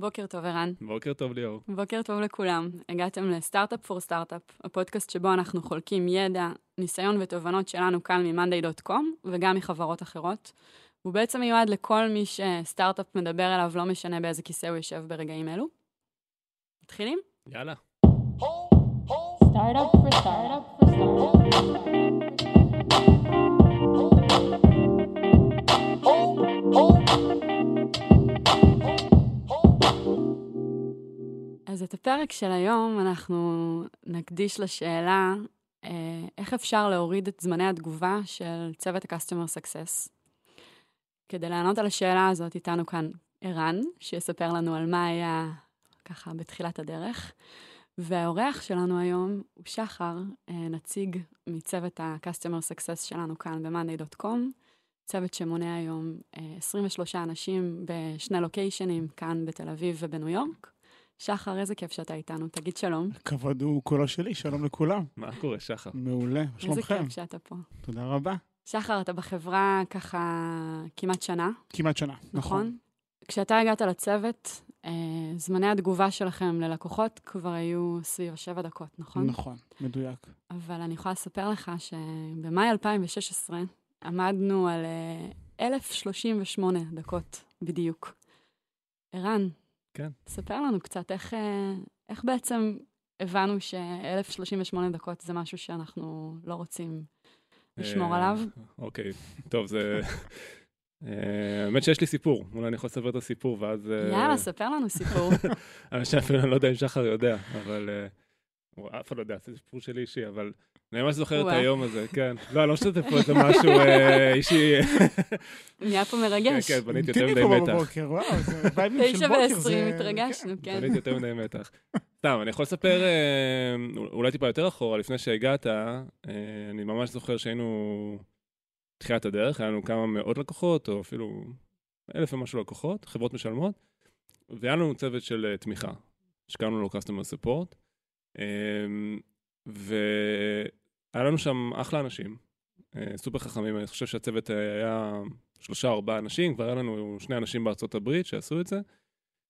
בוקר טוב, ערן. בוקר טוב, ליאור. בוקר טוב לכולם. הגעתם לסטארט-אפ פור סטארט-אפ, הפודקאסט שבו אנחנו חולקים ידע, ניסיון ותובנות שלנו כאן מ-monday.com וגם מחברות אחרות. הוא בעצם מיועד לכל מי שסטארט-אפ מדבר אליו, לא משנה באיזה כיסא הוא יושב ברגעים אלו. מתחילים? יאללה. Startup for startup for startup. אז את הפרק של היום אנחנו נקדיש לשאלה אה, איך אפשר להוריד את זמני התגובה של צוות ה-Customer Success. כדי לענות על השאלה הזאת, איתנו כאן ערן, שיספר לנו על מה היה ככה בתחילת הדרך. והאורח שלנו היום הוא שחר, אה, נציג מצוות ה-Customer Success שלנו כאן ב-monday.com, צוות שמונה היום אה, 23 אנשים בשני לוקיישנים, כאן בתל אביב ובניו יורק. שחר, איזה כיף שאתה איתנו, תגיד שלום. הכבוד הוא כולו שלי, שלום לכולם. מה קורה, שחר? מעולה, מה איזה שלומכם? כיף שאתה פה. תודה רבה. שחר, אתה בחברה ככה כמעט שנה, כמעט שנה, נכון? נכון. כשאתה הגעת לצוות, אה, זמני התגובה שלכם ללקוחות כבר היו סביב השבע דקות, נכון? נכון, מדויק. אבל אני יכולה לספר לך שבמאי 2016 עמדנו על אה, 1,038 דקות בדיוק. ערן, כן. ספר לנו קצת איך, אה, איך בעצם הבנו ש-1,038 דקות זה משהו שאנחנו לא רוצים לשמור אה, עליו. אוקיי, טוב, זה... אה, האמת שיש לי סיפור, אולי אני יכול לספר את הסיפור, ואז... יאללה, ספר לנו סיפור. אני לא יודע אם שחר יודע, אבל... אף אחד לא יודע, זה סיפור שלי אישי, אבל אני ממש זוכר את. היום הזה, כן. לא, אני לא משתף פה איזה משהו אה, אישי. נהיה פה כן, מרגש. כן, בניתי יותר מדי מתח. בבוקר, וואו, זה וייבים של תשע בוקר. ועשרים התרגשנו, כן. בניתי יותר מדי מתח. סתם, אני יכול לספר אה, אולי טיפה יותר אחורה, לפני שהגעת, אה, אני ממש זוכר שהיינו תחילת הדרך, היה לנו כמה מאות לקוחות, או אפילו אלף ומשהו לקוחות, חברות משלמות, והיה לנו צוות של תמיכה, שקראנו לו Customer Support, והיה לנו שם אחלה אנשים, אה, סופר חכמים, אני חושב שהצוות היה שלושה ארבעה אנשים, כבר היה לנו שני אנשים בארצות הברית שעשו את זה.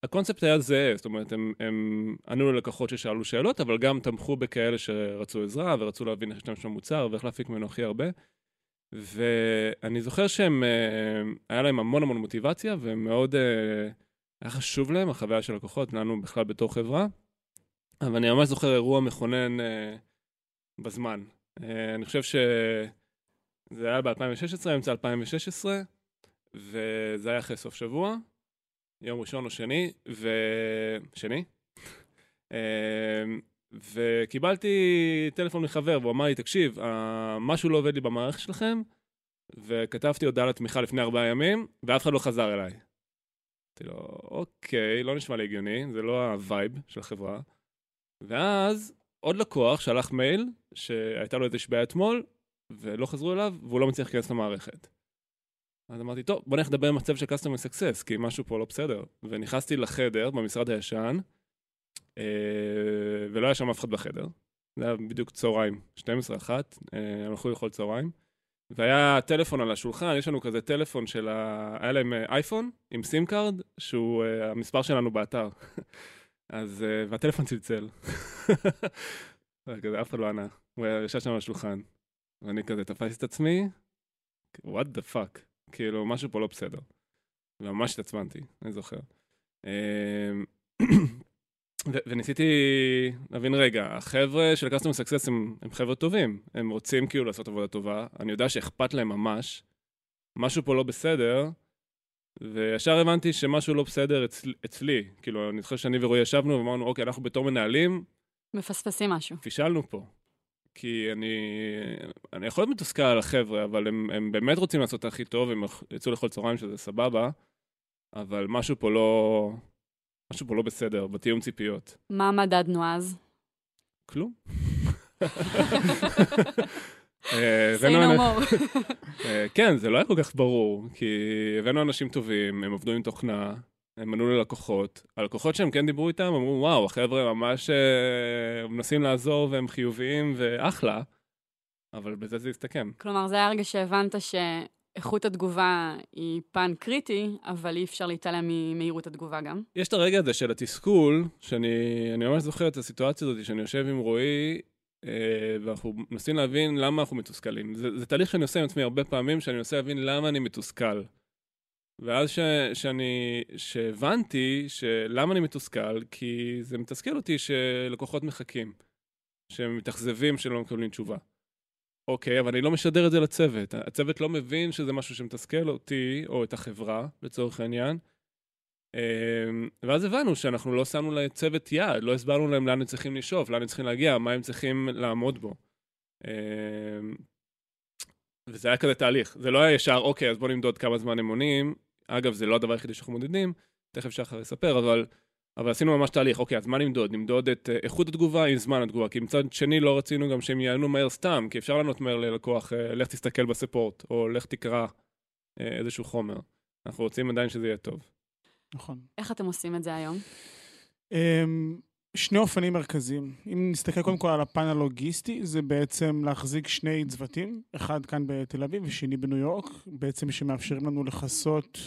הקונספט היה זהה, זאת אומרת, הם, הם ענו ללקוחות ששאלו שאלות, אבל גם תמכו בכאלה שרצו עזרה ורצו להבין איך להשתמש במוצר ואיך להפיק ממנו הכי הרבה. ואני זוכר שהם, אה, היה להם המון המון מוטיבציה, והם מאוד, אה, היה חשוב להם, החוויה של לקוחות, לנו בכלל בתור חברה. אבל אני ממש זוכר אירוע מכונן אה, בזמן. אה, אני חושב שזה היה ב-2016, אמצע 2016, וזה היה אחרי סוף שבוע. יום ראשון או שני, ו... שני? אמ, וקיבלתי טלפון מחבר, והוא אמר לי, תקשיב, אה, משהו לא עובד לי במערכת שלכם, וכתבתי הודעה לתמיכה לפני ארבעה ימים, ואף אחד לא חזר אליי. אמרתי לו, אוקיי, לא נשמע לי הגיוני, זה לא ה vibe של החברה. ואז עוד לקוח שלח מייל, שהייתה לו איזושהי בעיה אתמול, ולא חזרו אליו, והוא לא מצליח להיכנס למערכת. אז אמרתי, טוב, בוא נלך לדבר עם הצוות של Customer Success, כי משהו פה לא בסדר. ונכנסתי לחדר במשרד הישן, אה, ולא היה שם אף אחד בחדר. זה היה בדיוק צהריים, 12, 1, אה, הלכו לאכול צהריים. והיה טלפון על השולחן, יש לנו כזה טלפון של ה... היה להם אה, אייפון עם SIM card, שהוא אה, המספר שלנו באתר. אז, אה, והטלפון צלצל. כזה, אף אחד לא ענה. הוא היה ישב שם על השולחן. ואני כזה תפסתי את עצמי, what the fuck. כאילו, משהו פה לא בסדר. וממש התעצבנתי, אני זוכר. אמ, וניסיתי להבין, רגע, החבר'ה של Customer Success הם, הם חבר'ה טובים, הם רוצים כאילו לעשות עבודה טובה, אני יודע שאכפת להם ממש, משהו פה לא בסדר, וישר הבנתי שמשהו לא בסדר אצל, אצלי. כאילו, אני זוכר שאני ורועי ישבנו ואמרנו, אוקיי, אנחנו בתור מנהלים, מפספסים משהו. פישלנו פה. כי אני, אני יכול להיות מתוסכל על החבר'ה, אבל הם, הם באמת רוצים לעשות את הכי טוב, הם יצאו לאכול צהריים שזה סבבה, אבל משהו פה לא, משהו פה לא בסדר, בתיאום ציפיות. מה מדדנו אז? כלום. אה, הבאנו. אה, כן, זה לא היה כל כך ברור, כי הבאנו אנשים טובים, הם עבדו עם תוכנה, הם ענו ללקוחות. הלקוחות שהם כן דיברו איתם, אמרו, וואו, החבר'ה ממש אה, מנסים לעזור והם חיוביים ואחלה, אבל בזה זה הסתכם. כלומר, זה היה הרגע שהבנת איכות התגובה היא פן קריטי, אבל אי אפשר להתעלם ממהירות התגובה גם. יש את הרגע הזה של התסכול, שאני אני ממש זוכר את הסיטואציה הזאת, שאני יושב עם רועי, ואנחנו מנסים להבין למה אנחנו מתוסכלים. זה, זה תהליך שאני עושה עם עצמי הרבה פעמים, שאני מנסה להבין למה אני מתוסכל. ואז ש, שאני, שהבנתי שלמה אני מתוסכל, כי זה מתסכל אותי שלקוחות מחכים, שהם מתאכזבים שלא מקבלים תשובה. אוקיי, אבל אני לא משדר את זה לצוות. הצוות לא מבין שזה משהו שמתסכל אותי, או את החברה, לצורך העניין. אמ, ואז הבנו שאנחנו לא שמנו לצוות יעד, לא הסברנו להם לאן הם צריכים לשאוף, לאן הם צריכים להגיע, מה הם צריכים לעמוד בו. אמ, וזה היה כזה תהליך. זה לא היה ישר, אוקיי, אז בואו נמדוד כמה זמן הם עונים. אגב, זה לא הדבר היחידי שאנחנו מודדים, תכף שחר יספר, אבל אבל עשינו ממש תהליך, אוקיי, אז מה נמדוד? נמדוד את אה, איכות התגובה עם זמן התגובה, כי מצד שני לא רצינו גם שהם יענו מהר סתם, כי אפשר לענות מהר ללקוח, אה, לך תסתכל בספורט, או לך תקרא אה, איזשהו חומר. אנחנו רוצים עדיין שזה יהיה טוב. נכון. איך אתם עושים את זה היום? אמ, שני אופנים מרכזיים. אם נסתכל קודם כל על הפן הלוגיסטי, זה בעצם להחזיק שני צוותים, אחד כאן בתל אביב ושני בניו יורק, בעצם שמאפשרים לנו לכסות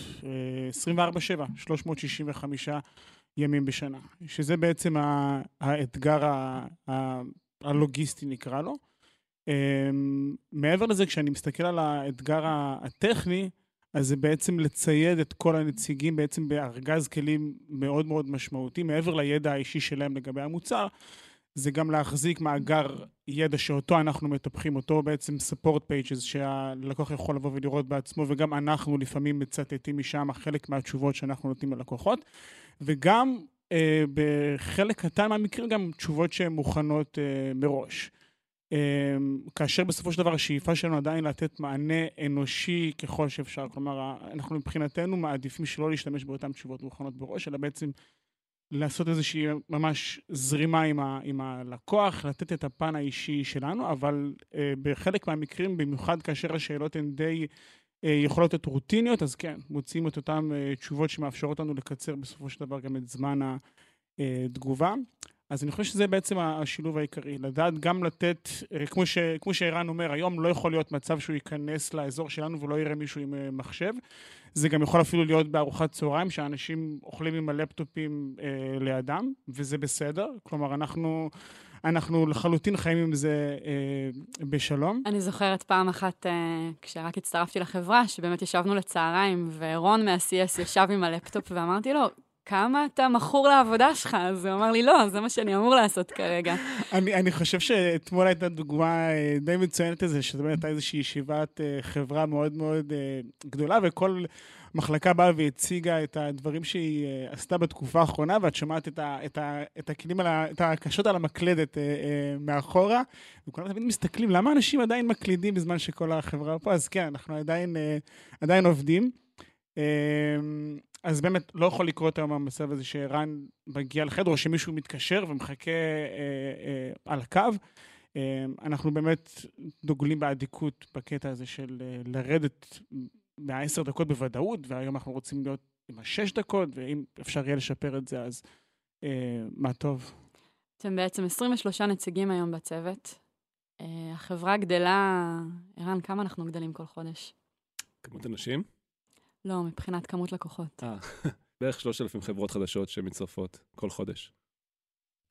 24/7, 365 ימים בשנה, שזה בעצם האתגר הלוגיסטי נקרא לו. אמ, מעבר לזה, כשאני מסתכל על האתגר הטכני, אז זה בעצם לצייד את כל הנציגים בעצם בארגז כלים מאוד מאוד משמעותי, מעבר לידע האישי שלהם לגבי המוצר, זה גם להחזיק מאגר ידע שאותו אנחנו מטפחים, אותו בעצם support pages שהלקוח יכול לבוא ולראות בעצמו, וגם אנחנו לפעמים מצטטים משם חלק מהתשובות שאנחנו נותנים ללקוחות, וגם אה, בחלק קטן מהמקרים גם תשובות שהן מוכנות אה, מראש. אה, כאשר בסופו של דבר השאיפה שלנו עדיין לתת מענה אנושי ככל שאפשר, כלומר אנחנו מבחינתנו מעדיפים שלא להשתמש באותן תשובות מוכנות בראש, אלא בעצם לעשות איזושהי ממש זרימה עם, ה, עם הלקוח, לתת את הפן האישי שלנו, אבל אה, בחלק מהמקרים, במיוחד כאשר השאלות הן די אה, יכולות להיות רוטיניות, אז כן, מוצאים את אותן אה, תשובות שמאפשרות לנו לקצר בסופו של דבר גם את זמן התגובה. אז אני חושב שזה בעצם השילוב העיקרי, לדעת גם לתת, אה, כמו, שערן אומר, היום לא יכול להיות מצב שהוא ייכנס לאזור שלנו ולא יראה מישהו עם אה, מחשב. זה גם יכול אפילו להיות בארוחת צהריים, שאנשים אוכלים עם הלפטופים אה, לידם, וזה בסדר. כלומר, אנחנו... אנחנו לחלוטין חיים עם זה אה, בשלום. אני זוכרת פעם אחת, אה, כשרק הצטרפתי לחברה, שבאמת ישבנו לצהריים, ורון מה-CS ישב עם הלפטופ, ואמרתי לו, כמה אתה מכור לעבודה שלך? אז הוא אמר לי, לא, זה מה שאני אמור לעשות כרגע. אני, אני חושב שאתמול הייתה דוגמה אה, די מצוינת לזה, שזו הייתה איזושהי ישיבת אה, חברה מאוד מאוד אה, גדולה, וכל מחלקה באה והציגה את הדברים שהיא עשתה בתקופה האחרונה, ואת שומעת את, ה, את, ה, את הכלים, על ה, את הקשות על המקלדת מאחורה, וכולם תמיד מסתכלים, למה אנשים עדיין מקלידים בזמן שכל החברה פה? אז כן, אנחנו עדיין, עדיין עובדים. אז באמת לא יכול לקרות היום המצב הזה שערן מגיע לחדר, או שמישהו מתקשר ומחכה אה, אה, על הקו. אה, אנחנו באמת דוגלים באדיקות בקטע הזה של אה, לרדת מהעשר דקות בוודאות, והיום אנחנו רוצים להיות עם השש דקות, ואם אפשר יהיה לשפר את זה, אז אה, מה טוב. אתם בעצם 23 נציגים היום בצוות. אה, החברה גדלה, ערן, כמה אנחנו גדלים כל חודש? כמות אנשים? לא, מבחינת כמות לקוחות. אה, בערך 3,000 חברות חדשות שמצטרפות כל חודש.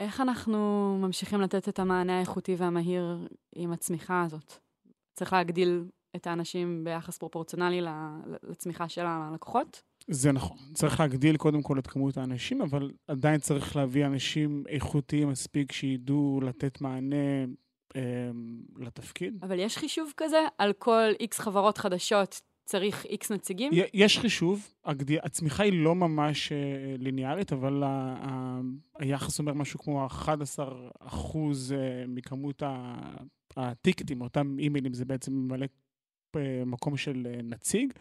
איך אנחנו ממשיכים לתת את המענה האיכותי והמהיר עם הצמיחה הזאת? צריך להגדיל את האנשים ביחס פרופורציונלי לצמיחה של הלקוחות? זה נכון. צריך להגדיל קודם כל את כמות האנשים, אבל עדיין צריך להביא אנשים איכותיים מספיק שידעו לתת מענה אה, לתפקיד. אבל יש חישוב כזה? על כל איקס חברות חדשות צריך איקס נציגים? יש חישוב, הצמיחה היא לא ממש אה, ליניארית, אבל היחס אומר משהו כמו 11 אחוז אה, מכמות הטיקטים, אותם אימיילים, זה בעצם ממלא מקום של נציג.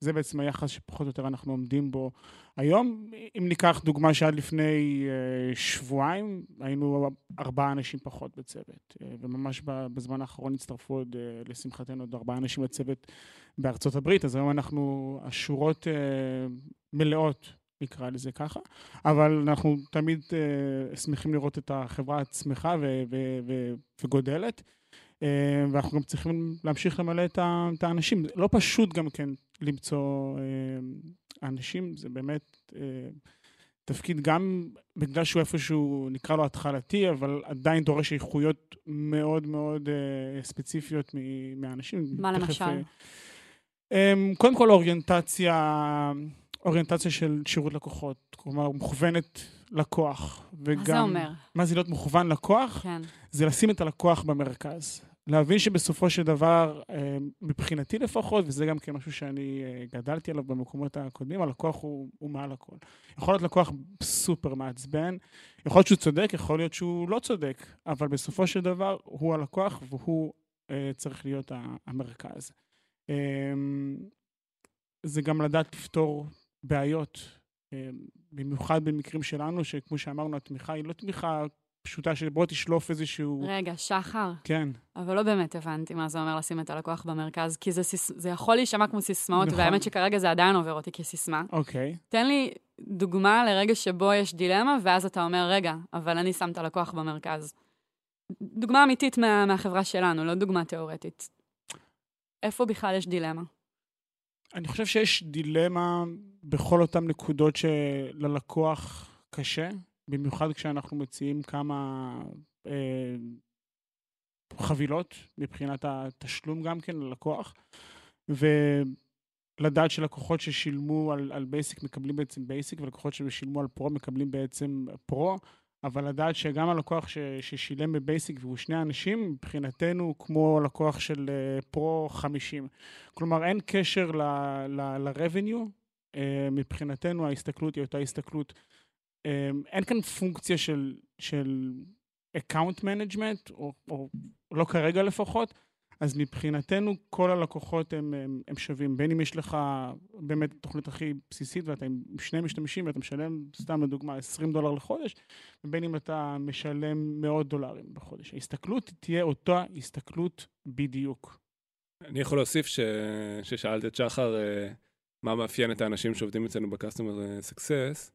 זה בעצם היחס שפחות או יותר אנחנו עומדים בו היום. אם ניקח דוגמה שעד לפני שבועיים היינו ארבעה אנשים פחות בצוות, וממש בזמן האחרון הצטרפו עוד, לשמחתנו, עוד ארבעה אנשים בצוות בארצות הברית, אז היום אנחנו, השורות אה, מלאות, נקרא לזה ככה, אבל אנחנו תמיד אה, שמחים לראות את החברה צמחה וגודלת. אה, ואנחנו גם צריכים להמשיך למלא את האנשים. לא פשוט גם כן למצוא אנשים, זה באמת תפקיד גם בגלל שהוא איפשהו, נקרא לו התחלתי, אבל עדיין דורש איכויות מאוד מאוד ספציפיות מהאנשים. מה למשל? קודם כל אוריינטציה, אוריינטציה של שירות לקוחות, כלומר מוכוונת לקוח. וגם, מה זה אומר? מה זה להיות מוכוון לקוח? כן. זה לשים את הלקוח במרכז. להבין שבסופו של דבר, אה, מבחינתי לפחות, וזה גם כן משהו שאני אה, גדלתי עליו במקומות הקודמים, הלקוח הוא, הוא מעל הכל. יכול להיות לקוח סופר מעצבן, יכול להיות שהוא צודק, יכול להיות שהוא לא צודק, אבל בסופו של דבר הוא הלקוח והוא אה, צריך להיות המרכז. זה גם לדעת לפתור בעיות, במיוחד במקרים שלנו, שכמו שאמרנו, התמיכה היא לא תמיכה פשוטה של בוא תשלוף איזשהו... רגע, שחר. כן. אבל לא באמת הבנתי מה זה אומר לשים את הלקוח במרכז, כי זה, סיס... זה יכול להישמע כמו סיסמאות, נכון. והאמת שכרגע זה עדיין עובר אותי כסיסמה. אוקיי. תן לי דוגמה לרגע שבו יש דילמה, ואז אתה אומר, רגע, אבל אני שם את הלקוח במרכז. דוגמה אמיתית מה, מהחברה שלנו, לא דוגמה תיאורטית. איפה בכלל יש דילמה? אני חושב שיש דילמה בכל אותן נקודות שללקוח קשה, במיוחד כשאנחנו מציעים כמה אה, חבילות מבחינת התשלום גם כן ללקוח, ולדעת שלקוחות ששילמו על, על basic מקבלים בעצם basic, ולקוחות ששילמו על Pro מקבלים בעצם Pro. אבל לדעת שגם הלקוח ש, ששילם ב basic והוא שני אנשים, מבחינתנו כמו לקוח של Pro 50. כלומר, אין קשר ל-revenue, uh, מבחינתנו ההסתכלות היא אותה הסתכלות. Um, אין כאן פונקציה של, של account management, או, או לא כרגע לפחות, אז מבחינתנו כל הלקוחות הם, הם, הם שווים, בין אם יש לך באמת תוכנית הכי בסיסית ואתה עם שני משתמשים ואתה משלם, סתם לדוגמה, 20 דולר לחודש, ובין אם אתה משלם מאות דולרים בחודש. ההסתכלות תהיה אותה הסתכלות בדיוק. אני יכול להוסיף ש... ששאלת את שחר uh, מה מאפיין את האנשים שעובדים אצלנו ב-Customer Success,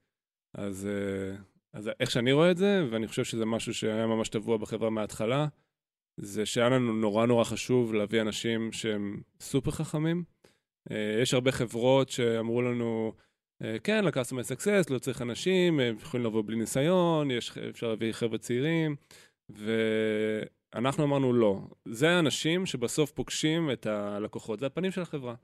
אז, uh, אז איך שאני רואה את זה, ואני חושב שזה משהו שהיה ממש טבוע בחברה מההתחלה, זה שהיה לנו נורא נורא חשוב להביא אנשים שהם סופר חכמים. אה, יש הרבה חברות שאמרו לנו, אה, כן, ל-customer success, לא צריך אנשים, הם יכולים לבוא בלי ניסיון, יש, אפשר להביא חבר'ה צעירים, ואנחנו אמרנו לא. זה האנשים שבסוף פוגשים את הלקוחות, זה הפנים של החברה.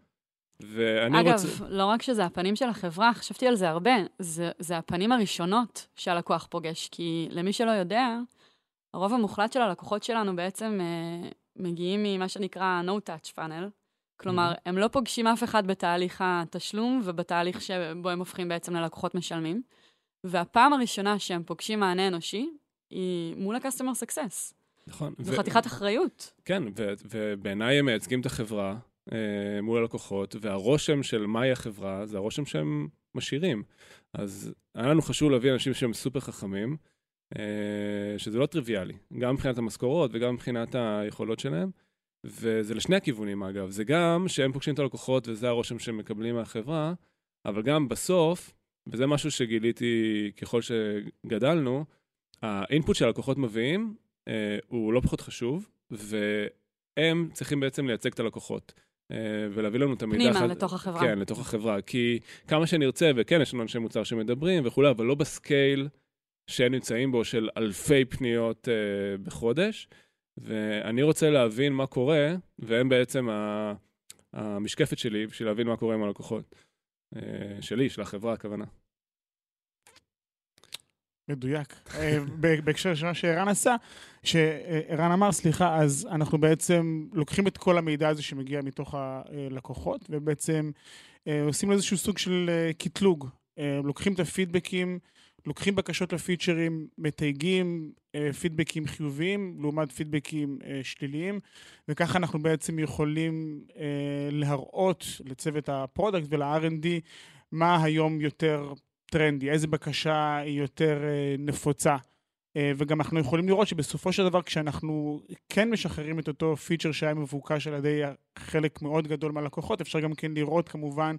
ואני אגב, רוצה... אגב, לא רק שזה הפנים של החברה, חשבתי על זה הרבה, זה, זה הפנים הראשונות שהלקוח פוגש, כי למי שלא יודע, הרוב המוחלט של הלקוחות שלנו בעצם אה, מגיעים ממה שנקרא no-touch funnel. כלומר, mm-hmm. הם לא פוגשים אף אחד בתהליך התשלום ובתהליך שבו הם הופכים בעצם ללקוחות משלמים. והפעם הראשונה שהם פוגשים מענה אנושי היא מול ה-customer success. נכון. זו ו- חתיכת אחריות. כן, ובעיניי הם מייצגים את החברה אה, מול הלקוחות, והרושם של מהי החברה זה הרושם שהם משאירים. אז היה לנו חשוב להביא אנשים שהם סופר חכמים, אה, שזה לא טריוויאלי, גם מבחינת המשכורות וגם מבחינת היכולות שלהם. וזה לשני הכיוונים אגב, זה גם שהם פוגשים את הלקוחות וזה הרושם שהם מקבלים מהחברה, אבל גם בסוף, וזה משהו שגיליתי ככל שגדלנו, האינפוט שהלקוחות מביאים אה, הוא לא פחות חשוב, והם צריכים בעצם לייצג את הלקוחות. אה, ולהביא לנו את המידע... פנימה. לתוך החברה. כן, לתוך החברה. כי כמה שנרצה, וכן, יש לנו אנשי מוצר שמדברים וכולי, אבל לא בסקייל שהם נמצאים בו של אלפי פניות uh, בחודש, ואני רוצה להבין מה קורה, והם בעצם ה, המשקפת שלי בשביל להבין מה קורה עם הלקוחות. Uh, שלי, של החברה, הכוונה. מדויק. אה, בהקשר של מה שערן עשה, שערן אמר, סליחה, אז אנחנו בעצם לוקחים את כל המידע הזה שמגיע מתוך הלקוחות, ובעצם עושים לו איזשהו סוג של קטלוג. לוקחים את ה feedbackים לוקחים בקשות ל featureים, מתייגים אה, feedbackים חיוביים לעומת feedbackים אה, שליליים, וככה אנחנו בעצם יכולים אה, להראות לצוות ה product ול-R&D מה היום יותר טרנדי, איזה בקשה היא יותר אה, נפוצה. אה, וגם אנחנו יכולים לראות שבסופו של דבר כשאנחנו כן משחררים את אותו פיצ'ר שהיה מבוקש על ידי חלק מאוד גדול מהלקוחות, אפשר גם כן לראות כמובן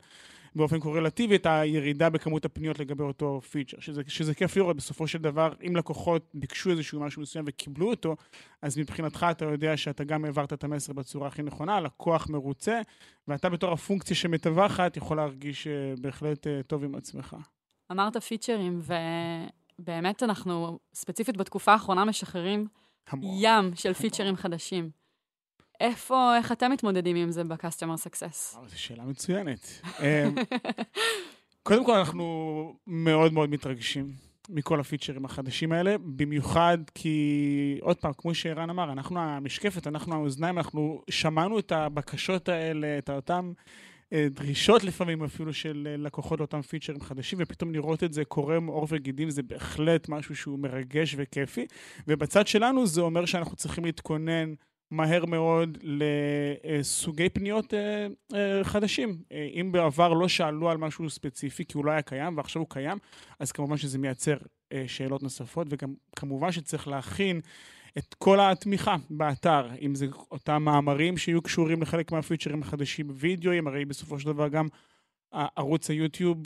באופן קורלטיבי את הירידה בכמות הפניות לגבי אותו פיצ'ר, שזה, שזה כיף לראות, בסופו של דבר, אם לקוחות ביקשו איזשהו משהו מסוים וקיבלו אותו, אז מבחינתך אתה יודע שאתה גם העברת את המסר בצורה הכי נכונה, לקוח מרוצה, ואתה בתור הפונקציה שמטווחת יכול להרגיש uh, בהחלט טוב עם עצמך. אמרת פיצ'רים, ובאמת אנחנו, ספציפית בתקופה האחרונה, משחררים המון. ים של פיצ'רים חדשים. איפה, איך אתם מתמודדים עם זה ב-customer success? זו שאלה מצוינת. אמ, קודם כל, אנחנו מאוד מאוד מתרגשים מכל הפיצ'רים החדשים האלה, במיוחד כי, עוד פעם, כמו שערן אמר, אנחנו המשקפת, אנחנו האוזניים, אנחנו שמענו את הבקשות האלה, את אותם דרישות לפעמים אפילו של אה, לקוחות לאותם פיצ'רים חדשים, ופתאום לראות את זה קורם עור וגידים זה בהחלט משהו שהוא מרגש וכיפי. ובצד שלנו זה אומר שאנחנו צריכים להתכונן מהר מאוד לסוגי פניות אה, אה, חדשים. אה, אם בעבר לא שאלו על משהו ספציפי כי הוא לא היה קיים ועכשיו הוא קיים, אז כמובן שזה מייצר שאלות נוספות, וגם כמובן שצריך להכין את כל התמיכה באתר, אם זה אותם מאמרים שיהיו קשורים לחלק מהפיצ'רים החדשים, וידאוים, הרי בסופו של דבר גם ערוץ היוטיוב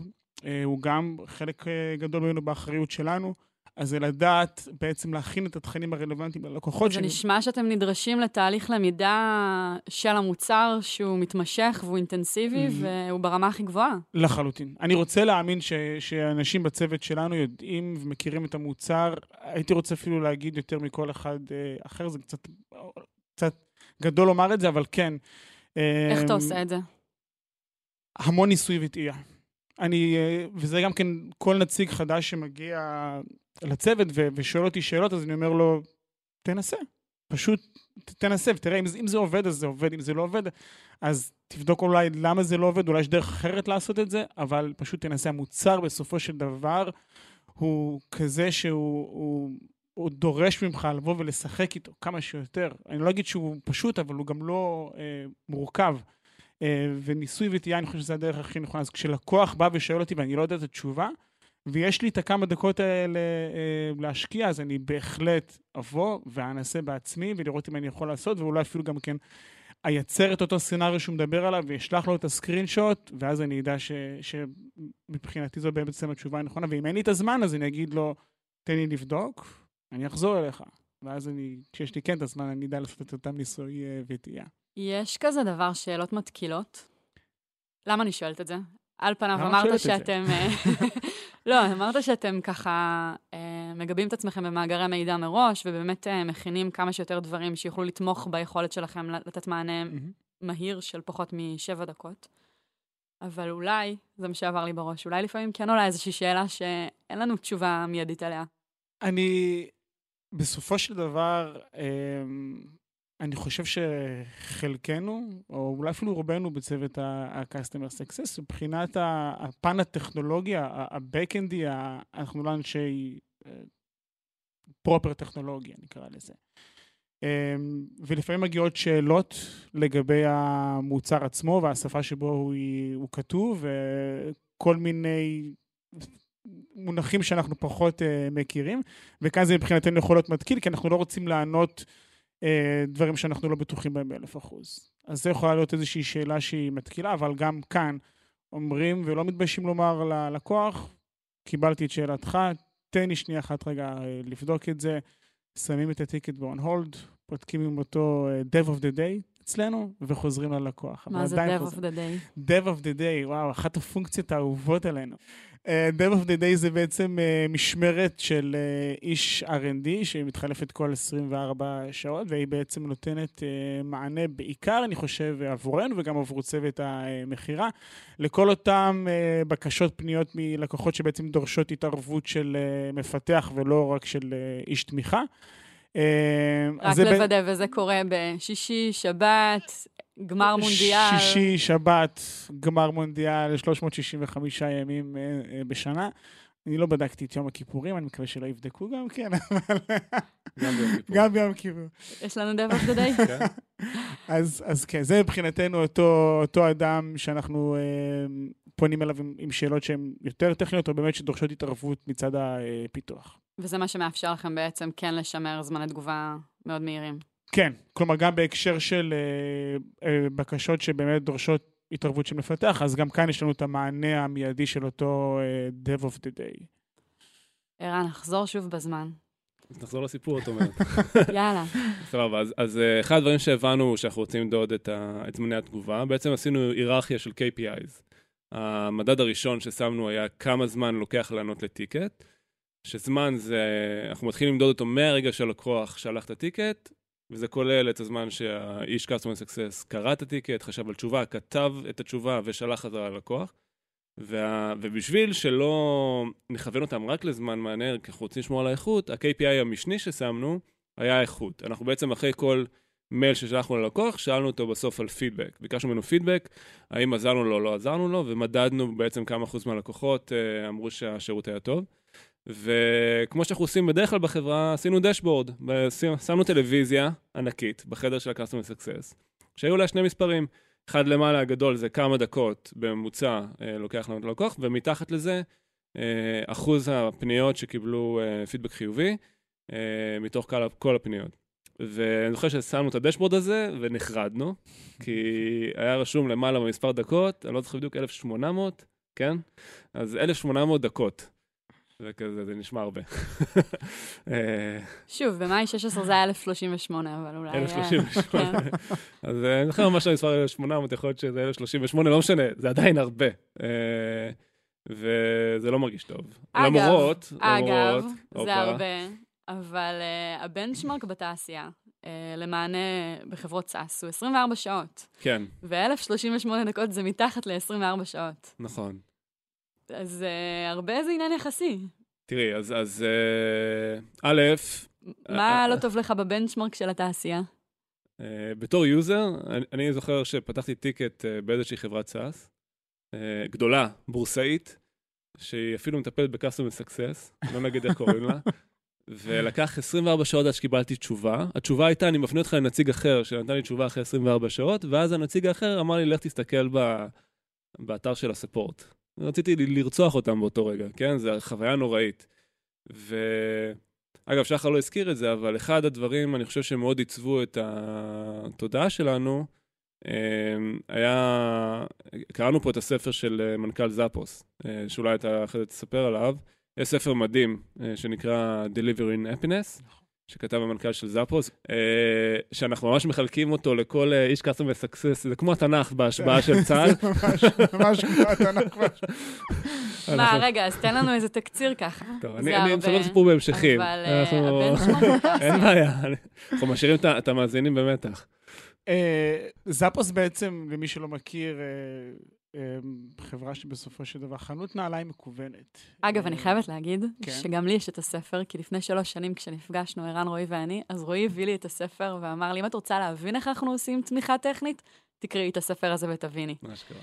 הוא גם חלק גדול ממנו באחריות שלנו. אז זה לדעת בעצם להכין את התכנים הרלוונטיים ללקוחות שלי. זה נשמע שאתם נדרשים לתהליך למידה של המוצר שהוא מתמשך והוא אינטנסיבי mm-hmm. והוא ברמה הכי גבוהה. לחלוטין. אני רוצה להאמין ש, שאנשים בצוות שלנו יודעים ומכירים את המוצר. הייתי רוצה אפילו להגיד יותר מכל אחד אה, אחר, זה קצת, קצת גדול לומר את זה, אבל כן. איך אתה עושה את זה? המון ניסוי וטעייה. אני, אה, וזה גם כן כל נציג חדש שמגיע לצוות ו- ושואל אותי שאלות, אז אני אומר לו, תנסה. פשוט תנסה ותראה, אם, אם זה עובד, אז זה עובד, אם זה לא עובד, אז תבדוק אולי למה זה לא עובד, אולי יש דרך אחרת לעשות את זה, אבל פשוט תנסה. המוצר בסופו של דבר הוא כזה שהוא הוא, הוא דורש ממך לבוא ולשחק איתו כמה שיותר. אני לא אגיד שהוא פשוט, אבל הוא גם לא אה, מורכב. אה, וניסוי וטעייה, אני חושב שזה הדרך הכי נכונה. אז כשלקוח בא ושואל אותי ואני לא יודע את התשובה, ויש לי את הכמה דקות האלה אה, להשקיע, אז אני בהחלט אבוא ואנסה בעצמי ולראות אם אני יכול לעשות, ואולי אפילו גם כן אייצר את אותו סצנריו שהוא מדבר עליו ואשלח לו את הסקרין שוט, ואז אני אדע ש, שמבחינתי זו בעצם התשובה הנכונה, ואם אין לי את הזמן אז אני אגיד לו, תן לי לבדוק, אני אחזור אליך. ואז אני, כשיש לי כן את הזמן, אני אדע לעשות את אותם ניסוי אה, וטעייה. יש כזה דבר, שאלות מתקילות? למה אני שואלת את זה? על פניו אמרת שאתם... אה, לא, אמרת שאתם ככה אה, מגבים את עצמכם במאגרי מידע מראש, ובאמת אה, מכינים כמה שיותר דברים שיוכלו לתמוך ביכולת שלכם לתת מענה מהיר של פחות משבע דקות. אבל אולי, זה מה שעבר לי בראש, אולי לפעמים כן עולה איזושהי שאלה שאין לנו תשובה מיידית עליה. אני, בסופו של דבר, אני חושב שחלקנו, או אולי אפילו רובנו בצוות ה-customer success, מבחינת הפן הטכנולוגי, ה-backendי, אנחנו לא אנשי פרופר טכנולוגיה, נקרא לזה. אמ, ולפעמים מגיעות שאלות לגבי המוצר עצמו והשפה שבו הוא, הוא כתוב, וכל מיני מונחים שאנחנו פחות uh, מכירים, וכאן זה מבחינתנו יכול להיות מתקיל, כי אנחנו לא רוצים לענות אה, דברים שאנחנו לא בטוחים בהם באלף אחוז. אז זה יכולה להיות איזושהי שאלה שהיא מתקילה, אבל גם כאן אומרים ולא מתביישים לומר ללקוח, קיבלתי את שאלתך, תן לי שנייה אחת רגע אה, לבדוק את זה, שמים את הטיקט ב-on hold, בודקים עם אותו אה, Dev of the Day אצלנו, וחוזרים ללקוח. מה זה Dev of the Day? Dev of the Day, וואו, אחת הפונקציות האהובות עלינו. Uh, Dev of the Day זה בעצם uh, משמרת של uh, איש R&D שמתחלפת כל 24 שעות, והיא בעצם נותנת uh, מענה בעיקר, אני חושב, עבורנו וגם עבור צוות המכירה, לכל אותם uh, בקשות פניות מלקוחות שבעצם דורשות התערבות של uh, מפתח ולא רק של uh, איש תמיכה. רק לוודא, וזה קורה בשישי, שבת, גמר מונדיאל. שישי, שבת, גמר מונדיאל, 365 ימים אה, אה, בשנה. אני לא בדקתי את יום הכיפורים, אני מקווה שלא יבדקו גם כן, אבל... גם ביום כיפור. יש לנו דב אוף דה אז כן, זה מבחינתנו אותו, אותו אדם שאנחנו אה, פונים אליו עם, עם שאלות שהן יותר טכניות, או באמת שדורשות התערבות מצד הפיתוח. וזה מה שמאפשר לכם בעצם כן לשמר זמני תגובה מאוד מהירים. כן, כלומר גם בהקשר של אה, אה, בקשות שבאמת דורשות התערבות של מפתח, אז גם כאן יש לנו את המענה המיידי של אותו uh, Dev of the Day. ערן, נחזור שוב בזמן. אז נחזור לסיפור, את אומרת. יאללה. סבבה, אז, אז אה, אחד הדברים שהבנו שאנחנו רוצים למדוד את, ה, את זמני התגובה, בעצם עשינו היררכיה של KPIs. המדד הראשון ששמנו היה כמה זמן לוקח לענות לטיקט, שזמן זה, אנחנו מתחילים למדוד אותו מהרגע שהלקוח שלח את הטיקט, וזה כולל את הזמן שהאיש customer success קרא את הטיקט, חשב על תשובה, כתב את התשובה ושלח חזרה ללקוח. וה... ובשביל שלא נכוון אותם רק לזמן מענה, כי אנחנו רוצים לשמור על האיכות, ה-KPI המשני ששמנו היה האיכות. אנחנו בעצם אחרי כל מייל ששלחנו ללקוח, שאלנו אותו בסוף על פידבק. ביקשנו ממנו פידבק, האם עזרנו לו או לא עזרנו לו, ומדדנו בעצם כמה אחוז מהלקוחות אה, אמרו שהשירות היה טוב. וכמו שאנחנו עושים בדרך כלל בחברה, עשינו דשבורד. שמנו טלוויזיה ענקית בחדר של ה-Customer Success, שהיו לה שני מספרים. אחד למעלה הגדול זה כמה דקות בממוצע אה, לוקח לנו את הלקוח, ומתחת לזה אה, אחוז הפניות שקיבלו אה, פידבק חיובי אה, מתוך כל, כל הפניות. ואני זוכר ששמנו את הדשבורד הזה ונחרדנו, כי היה רשום למעלה במספר דקות, אני לא זוכר בדיוק 1,800, כן? אז 1,800 דקות. זה כזה, זה נשמע הרבה. אה, שוב, במאי 16 זה היה 1,038, אבל אולי... 1,038. כן. אז אה, אני זוכר ממש המספר 1,800, יכול להיות שזה 1,038, לא משנה, זה עדיין הרבה. אה, וזה לא מרגיש טוב. אגב, למרות, אגב, זה הרבה, אבל הבנצ'מרק בתעשייה, למענה בחברות סאס הוא 24 שעות. כן. ו-1,038 דקות זה מתחת ל-24 שעות. נכון. אז uh, הרבה זה עניין יחסי. תראי, אז, אז uh, א', מה uh, לא טוב לך ב benchmark של התעשייה? Uh, בתור user, אני, אני זוכר שפתחתי ticket uh, באיזושהי חברת SaaS, uh, גדולה, בורסאית, שהיא אפילו מטפלת ב-customer success, לא נגיד איך קוראים לה, ולקח 24 שעות עד שקיבלתי תשובה. התשובה הייתה, אני מפנה אותך לנציג אחר שנתן לי תשובה אחרי 24 שעות, ואז הנציג האחר אמר לי, לך תסתכל ב... באתר של הספורט. רציתי לרצוח אותם באותו רגע, כן? זו חוויה נוראית. ואגב, שחר לא הזכיר את זה, אבל אחד הדברים, אני חושב שמאוד עיצבו את התודעה שלנו, אמ, היה, קראנו פה את הספר של אה, מנכ"ל זאפוס, אה, שאולי אתה אחרי זה תספר עליו. יש ספר מדהים אה, שנקרא Delivering Happiness. נכון. שכתב המנכ"ל של זאפוס, אה, שאנחנו ממש מחלקים אותו לכל אה, איש קאסטום וסקסס, זה כמו התנ"ך בהשבעה של צה"ל. זה ממש כמו התנ"ך. מה, רגע, אז תן לנו איזה תקציר ככה. טוב, אני מספר סיפור בהמשכים. אבל אה, הבן שלנו... אין בעיה, אנחנו משאירים את המאזינים במתח. זאפוס בעצם, למי שלא מכיר, חברה שבסופו של דבר חנות נעליים מקוונת. אגב, אני חייבת להגיד כן. שגם לי יש את הספר, כי לפני שלוש שנים כשנפגשנו, ערן, רועי ואני, אז רועי הביא לי את הספר ואמר לי, אם את רוצה להבין איך אנחנו עושים תמיכה טכנית, תקראי את הספר הזה ותביני. מה שקרה.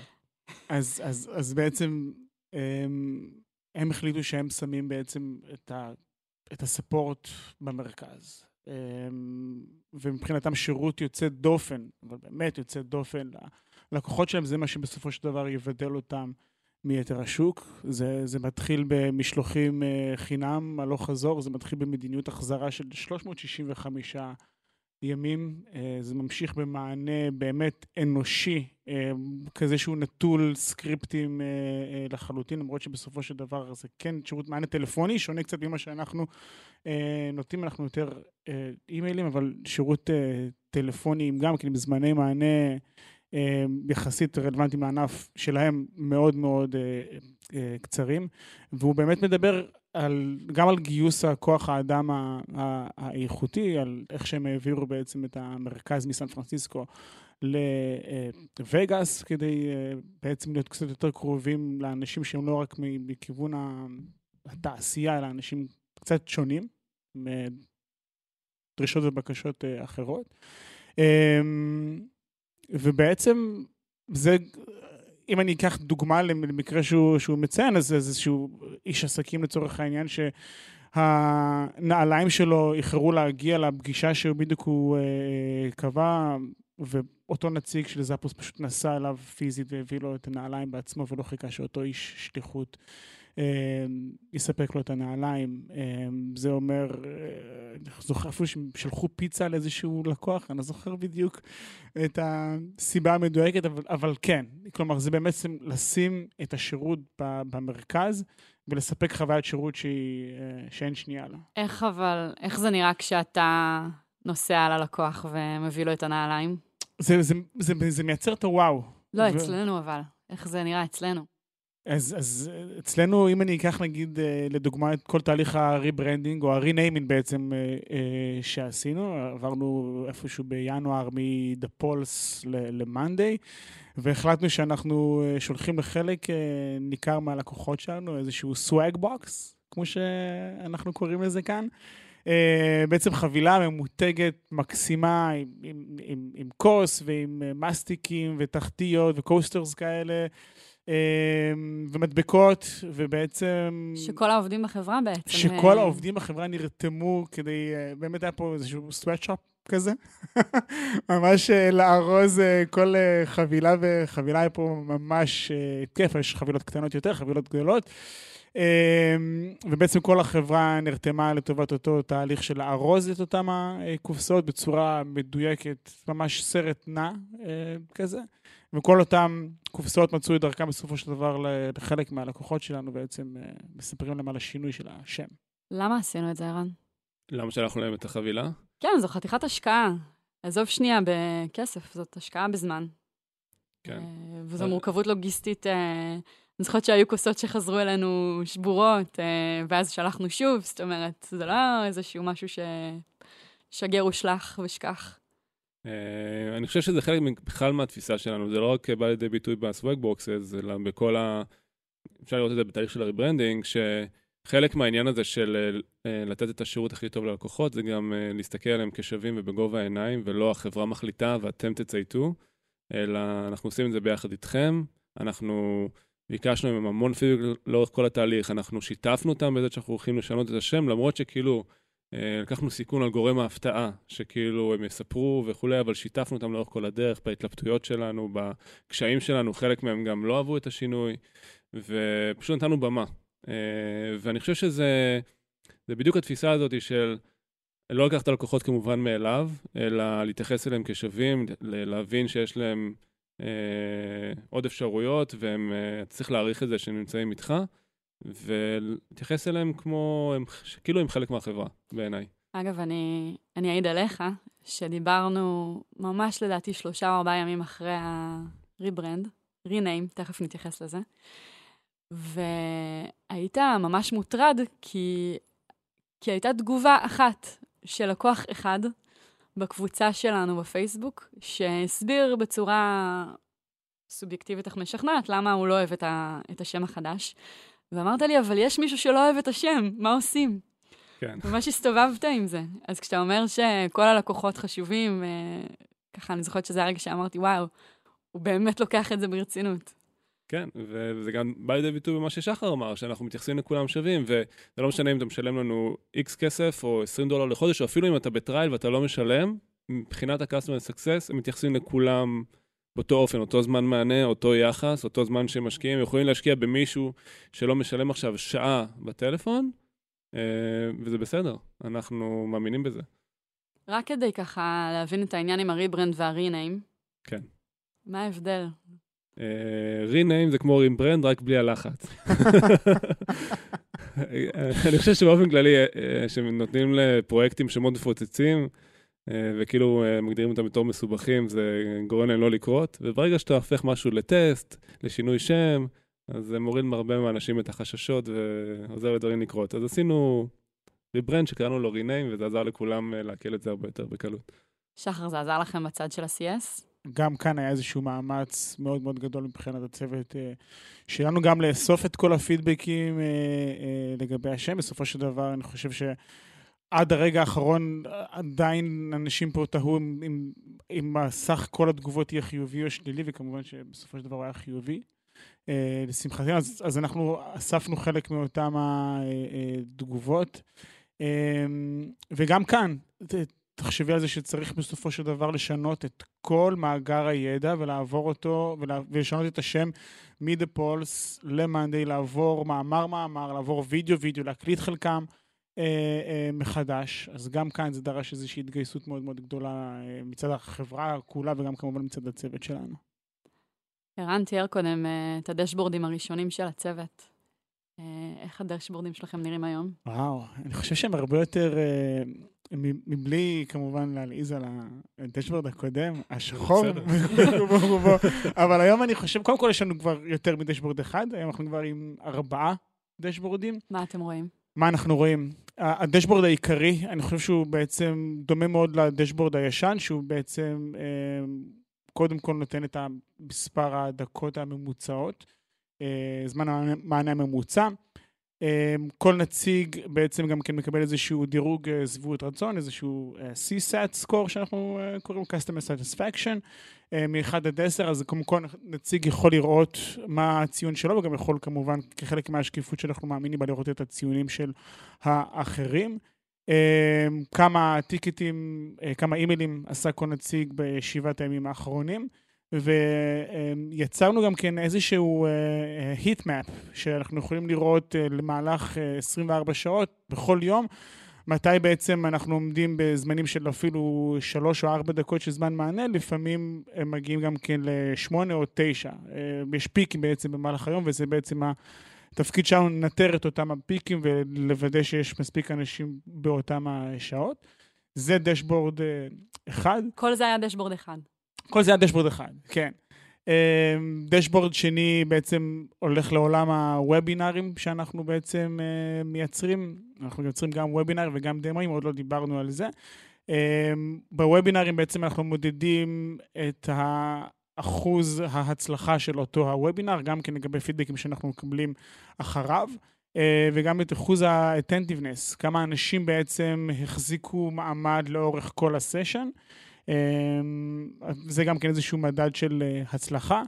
אז, אז, אז בעצם הם, הם החליטו שהם שמים בעצם את, ה, את הספורט במרכז. ומבחינתם שירות יוצא דופן, אבל באמת יוצא דופן הלקוחות שלהם זה מה שבסופו של דבר יבדל אותם מיתר השוק. זה, זה מתחיל במשלוחים אה, חינם, הלוך חזור, זה מתחיל במדיניות החזרה של 365 ימים. אה, זה ממשיך במענה באמת אנושי, אה, כזה שהוא נטול סקריפטים לחלוטין, למרות שבסופו של דבר זה כן שירות מענה טלפוני, שונה קצת ממה שאנחנו נוטים, אנחנו יותר אימיילים, אבל שירות טלפוני גם כן בזמני מענה יחסית רלוונטיים לענף שלהם מאוד מאוד אה, אה, קצרים, והוא באמת מדבר על, גם על גיוס הכוח האדם האיכותי, על איך שהם העבירו בעצם את המרכז מסן פרנסיסקו לווגאס, כדי בעצם להיות קצת יותר קרובים לאנשים שהם לא רק מכיוון התעשייה, אלא אנשים קצת שונים, דרישות ובקשות אחרות. ובעצם זה, אם אני אקח דוגמה למקרה שהוא, שהוא מציין, אז זה איזשהו איש עסקים לצורך העניין, שהנעליים שלו איחרו להגיע לפגישה שהוא בדיוק הוא אה, קבע, ואותו נציג של זאפוס פשוט נסע אליו פיזית והביא לו את הנעליים בעצמו ולא חיכה שאותו איש שליחות יספק לו את הנעליים. אה, זה אומר אני זוכר אפילו שהם שלחו פיצה לאיזשהו לקוח, אני לא זוכר בדיוק את הסיבה המדויקת, אבל, אבל כן, כלומר, זה באמת לשים את השירות במרכז ולספק חוויית שירות שהיא, אה, שאין שנייה לה. איך אבל, איך זה נראה כשאתה נוסע ללקוח ומביא לו את הנעליים? זה, זה, זה, זה, זה מייצר את הוואו. לא, ו... אצלנו אבל. איך זה נראה אצלנו? אז, אז אצלנו, אם אני אקח נגיד אה, לדוגמה את כל תהליך ה rebranding, או ה renaming בעצם אה, אה, שעשינו, עברנו איפשהו בינואר מ-The Pulse ל-Monday, והחלטנו שאנחנו שולחים לחלק ניכר מהלקוחות שלנו איזשהו swag box, כמו שאנחנו קוראים לזה כאן. בעצם חבילה ממותגת, מקסימה, עם, עם, עם, עם כוס ועם מסטיקים ותחתיות וקוסטרס כאלה. אמ, ומדבקות, ובעצם... שכל העובדים בחברה בעצם... שכל אה, העובדים בחברה נרתמו כדי, אה, באמת היה פה איזשהו סוואטשופ כזה, ממש אה, לארוז כל חבילה וחבילה, היה פה ממש כיף, יש חבילות קטנות יותר, חבילות גדולות. אמ, ובעצם כל החברה נרתמה לטובת אותו תהליך של לארוז את אותם הקופסאות בצורה מדויקת, ממש סרט נע כזה. וכל אותם קופסאות מצאו את דרכם בסופו של דבר לחלק מהלקוחות שלנו, בעצם אה, מספרים להם על השינוי של השם. למה עשינו את זה, ערן? למה שלחנו להם את החבילה? כן, זו חתיכת השקעה. עזוב שנייה בכסף, זאת השקעה בזמן. כן. אה, וזו אה. מורכבות לוגיסטית. אני זוכרת שהיו כוסות שחזרו אלינו שבורות, ואז שלחנו שוב, זאת אומרת, זה לא איזשהו משהו ששגר ושלח ושכח. Uh, אני חושב שזה חלק בכלל מהתפיסה שלנו, זה לא רק בא לידי ביטוי בסוואג בוקסס, אלא בכל ה... אפשר לראות את זה בתהליך של ה rebranding, שחלק מהעניין הזה של uh, לתת את השירות הכי טוב ללקוחות, זה גם uh, להסתכל עליהם כשווים ובגובה העיניים, ולא החברה מחליטה ואתם תצייתו, אלא אנחנו עושים את זה ביחד איתכם, אנחנו ביקשנו מהם המון פידבק לאורך כל התהליך, אנחנו שיתפנו אותם בזה שאנחנו הולכים לשנות את השם, למרות שכאילו... אה, לקחנו סיכון על גורם ההפתעה, שכאילו הם יספרו וכולי, אבל שיתפנו אותם לאורך כל הדרך, בהתלבטויות שלנו, בקשיים שלנו, חלק מהם גם לא אהבו את השינוי, ופשוט נתנו במה. אה, ואני חושב שזה בדיוק התפיסה הזאת של לא לקחת לקוחות כמובן מאליו, אלא להתייחס אליהם כשווים, להבין שיש להם אה, עוד אפשרויות, והם, צריך להעריך את זה שהם נמצאים איתך. ולהתייחס אליהם כמו, הם, כאילו הם חלק מהחברה, בעיניי. אגב, אני, אני אעיד עליך, שדיברנו ממש לדעתי שלושה או ארבעה ימים אחרי ה-rebrand, rename, תכף נתייחס לזה, והיית ממש מוטרד, כי, כי הייתה תגובה אחת של לקוח אחד בקבוצה שלנו בפייסבוק, שהסביר בצורה סובייקטיבית אך משכנעת למה הוא לא אוהב את, ה, את השם החדש. ואמרת לי, אבל יש מישהו שלא אוהב את השם, מה עושים? כן. ממש הסתובבת עם זה. אז כשאתה אומר שכל הלקוחות חשובים, אה, ככה אני זוכרת שזה הרגע שאמרתי, וואו, הוא באמת לוקח את זה ברצינות. כן, וזה גם בא לידי ביטוי במה ששחר אמר, שאנחנו מתייחסים לכולם שווים, וזה לא משנה אם אתה משלם לנו איקס כסף או 20 דולר לחודש, או אפילו אם אתה בטרייל ואתה לא משלם, מבחינת ה-customer success, הם מתייחסים לכולם באותו אופן, אותו זמן מענה, אותו יחס, אותו זמן שהם משקיעים, יכולים להשקיע במישהו שלא משלם עכשיו שעה בטלפון, אה, וזה בסדר, אנחנו מאמינים בזה. רק כדי ככה להבין את העניין עם ה rebrand וה rename. כן. מה ההבדל? rename זה כמו rebrand, רק בלי הלחץ. אני חושב שבאופן כללי, אה, שנותנים לפרויקטים שמות מפוצצים, אה, וכאילו אה, מגדירים אותם בתור מסובכים, זה גורם להם לא לקרות. וברגע שאתה הופך משהו לטסט, לשינוי שם, אז זה מוריד מהרבה מהאנשים את החששות ועוזר לדברים לקרות. אז עשינו ריברנד שקראנו לו ריניים, וזה עזר לכולם אה, לעכל את זה הרבה יותר בקלות. שחר, זה עזר לכם בצד של ה-CS? גם כאן היה איזשהו מאמץ מאוד מאוד גדול מבחינת הצוות שלנו, גם לאסוף את כל הפידבקים לגבי השם. בסופו של דבר, אני חושב ש... עד הרגע האחרון עדיין אנשים פה תהו אם, אם, אם סך כל התגובות יהיה חיובי או שלילי, וכמובן שבסופו של דבר היה חיובי. אה, לשמחתנו, אז, אז אנחנו אספנו חלק מאותן התגובות. אה, וגם כאן, תחשבי על זה שצריך בסופו של דבר לשנות את כל מאגר הידע ולעבור אותו, ולשנות את השם מ-The Pulse ל-Monday, לעבור מאמר-מאמר, לעבור וידאו-וידאו, להקליט חלקם. אה, אה, מחדש, אז גם כאן זה דרש איזושהי התגייסות מאוד מאוד גדולה אה, מצד החברה כולה וגם כמובן מצד הצוות שלנו. ערן תיאר קודם אה, את ה dashboardים הראשונים של הצוות. אה, איך הדשבורדים שלכם נראים היום? וואו, אני חושב שהם הרבה יותר, אה, מבלי כמובן להלעיז על הדשבורד הקודם, השחור, ברובו אבל היום אני חושב, קודם כל יש לנו כבר יותר מדשבורד אחד, היום אנחנו כבר עם ארבעה דשבורדים. מה אתם רואים? מה אנחנו רואים? הדשבורד העיקרי, אני חושב שהוא בעצם דומה מאוד לדשבורד הישן, שהוא בעצם אה, קודם כל נותן את מספר הדקות הממוצעות, אה, זמן המענה הממוצע. אה, כל נציג בעצם גם כן מקבל איזשהו דירוג אה, שביעות רצון, איזשהו אה, CSAT score שאנחנו אה, קוראים Customer Satisfaction, אה, מ-1 עד 10, אז כמו כל נציג יכול לראות מה הציון שלו, וגם יכול כמובן, כחלק מהשקיפות שאנחנו מאמינים בה, לראות את הציונים של האחרים. אה, כמה טיקטים, אה, כמה אימיילים עשה כל נציג בשבעת הימים האחרונים. ויצרנו גם כן איזשהו היטמאפ, שאנחנו יכולים לראות אה, למהלך אה, 24 שעות בכל יום, מתי בעצם אנחנו עומדים בזמנים של אפילו שלוש או ארבע דקות של זמן מענה, לפעמים הם מגיעים גם כן לשמונה או תשע. אה, יש פיקים בעצם במהלך היום, וזה בעצם התפקיד שלנו לנטר את אותם הפיקים ולוודא שיש מספיק אנשים באותם השעות. זה דשבורד אה, אחד. כל זה היה דשבורד אחד. כל זה היה דשבורד אחד, כן. אמ, דשבורד שני בעצם הולך לעולם הוובינארים שאנחנו בעצם אה, מייצרים. אנחנו יוצרים גם וובינאר וגם דמוים, עוד לא דיברנו על זה. אמ, בוובינארים בעצם אנחנו מודדים את אחוז ההצלחה של אותו הוובינאר, גם כן לגבי פידבקים שאנחנו מקבלים אחריו. אה, וגם את אחוז ה-attentiveness, כמה אנשים בעצם החזיקו מעמד לאורך כל הסשן. אמ, זה גם כן איזשהו מדד של אה, הצלחה.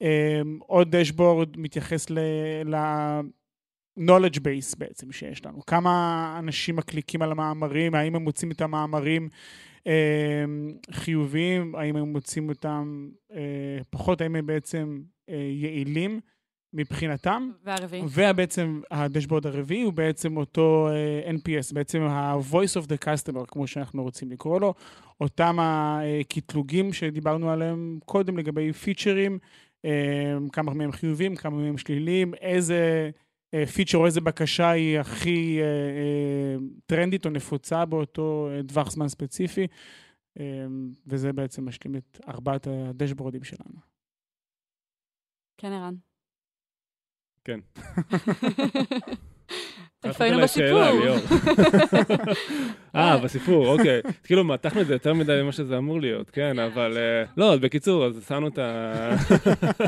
אמ, עוד דשבורד מתייחס ל-knowledge base בעצם שיש לנו. כמה אנשים מקליקים על המאמרים, האם הם מוצאים את המאמרים אמ, חיוביים, האם הם מוצאים אותם אה, פחות, האם הם בעצם אה, יעילים. מבחינתם. והרביעי. ובעצם הדשבורד הרביעי הוא בעצם אותו uh, NPS, בעצם ה-voice of the customer, כמו שאנחנו רוצים לקרוא לו, אותם הקטלוגים שדיברנו עליהם קודם לגבי פיצ'רים, uh, כמה מהם חיובים, כמה מהם שליליים, איזה פיצ'ר או איזה בקשה היא הכי uh, uh, טרנדית או נפוצה באותו uh, טווח זמן ספציפי, uh, וזה בעצם משלים את ארבעת הדשבורדים שלנו. כן, ערן. כן. איפה היינו בסיפור? אה, בסיפור, אוקיי. כאילו, מתחנו את זה יותר מדי ממה שזה אמור להיות, כן, אבל... לא, אז בקיצור, אז שמנו את ה...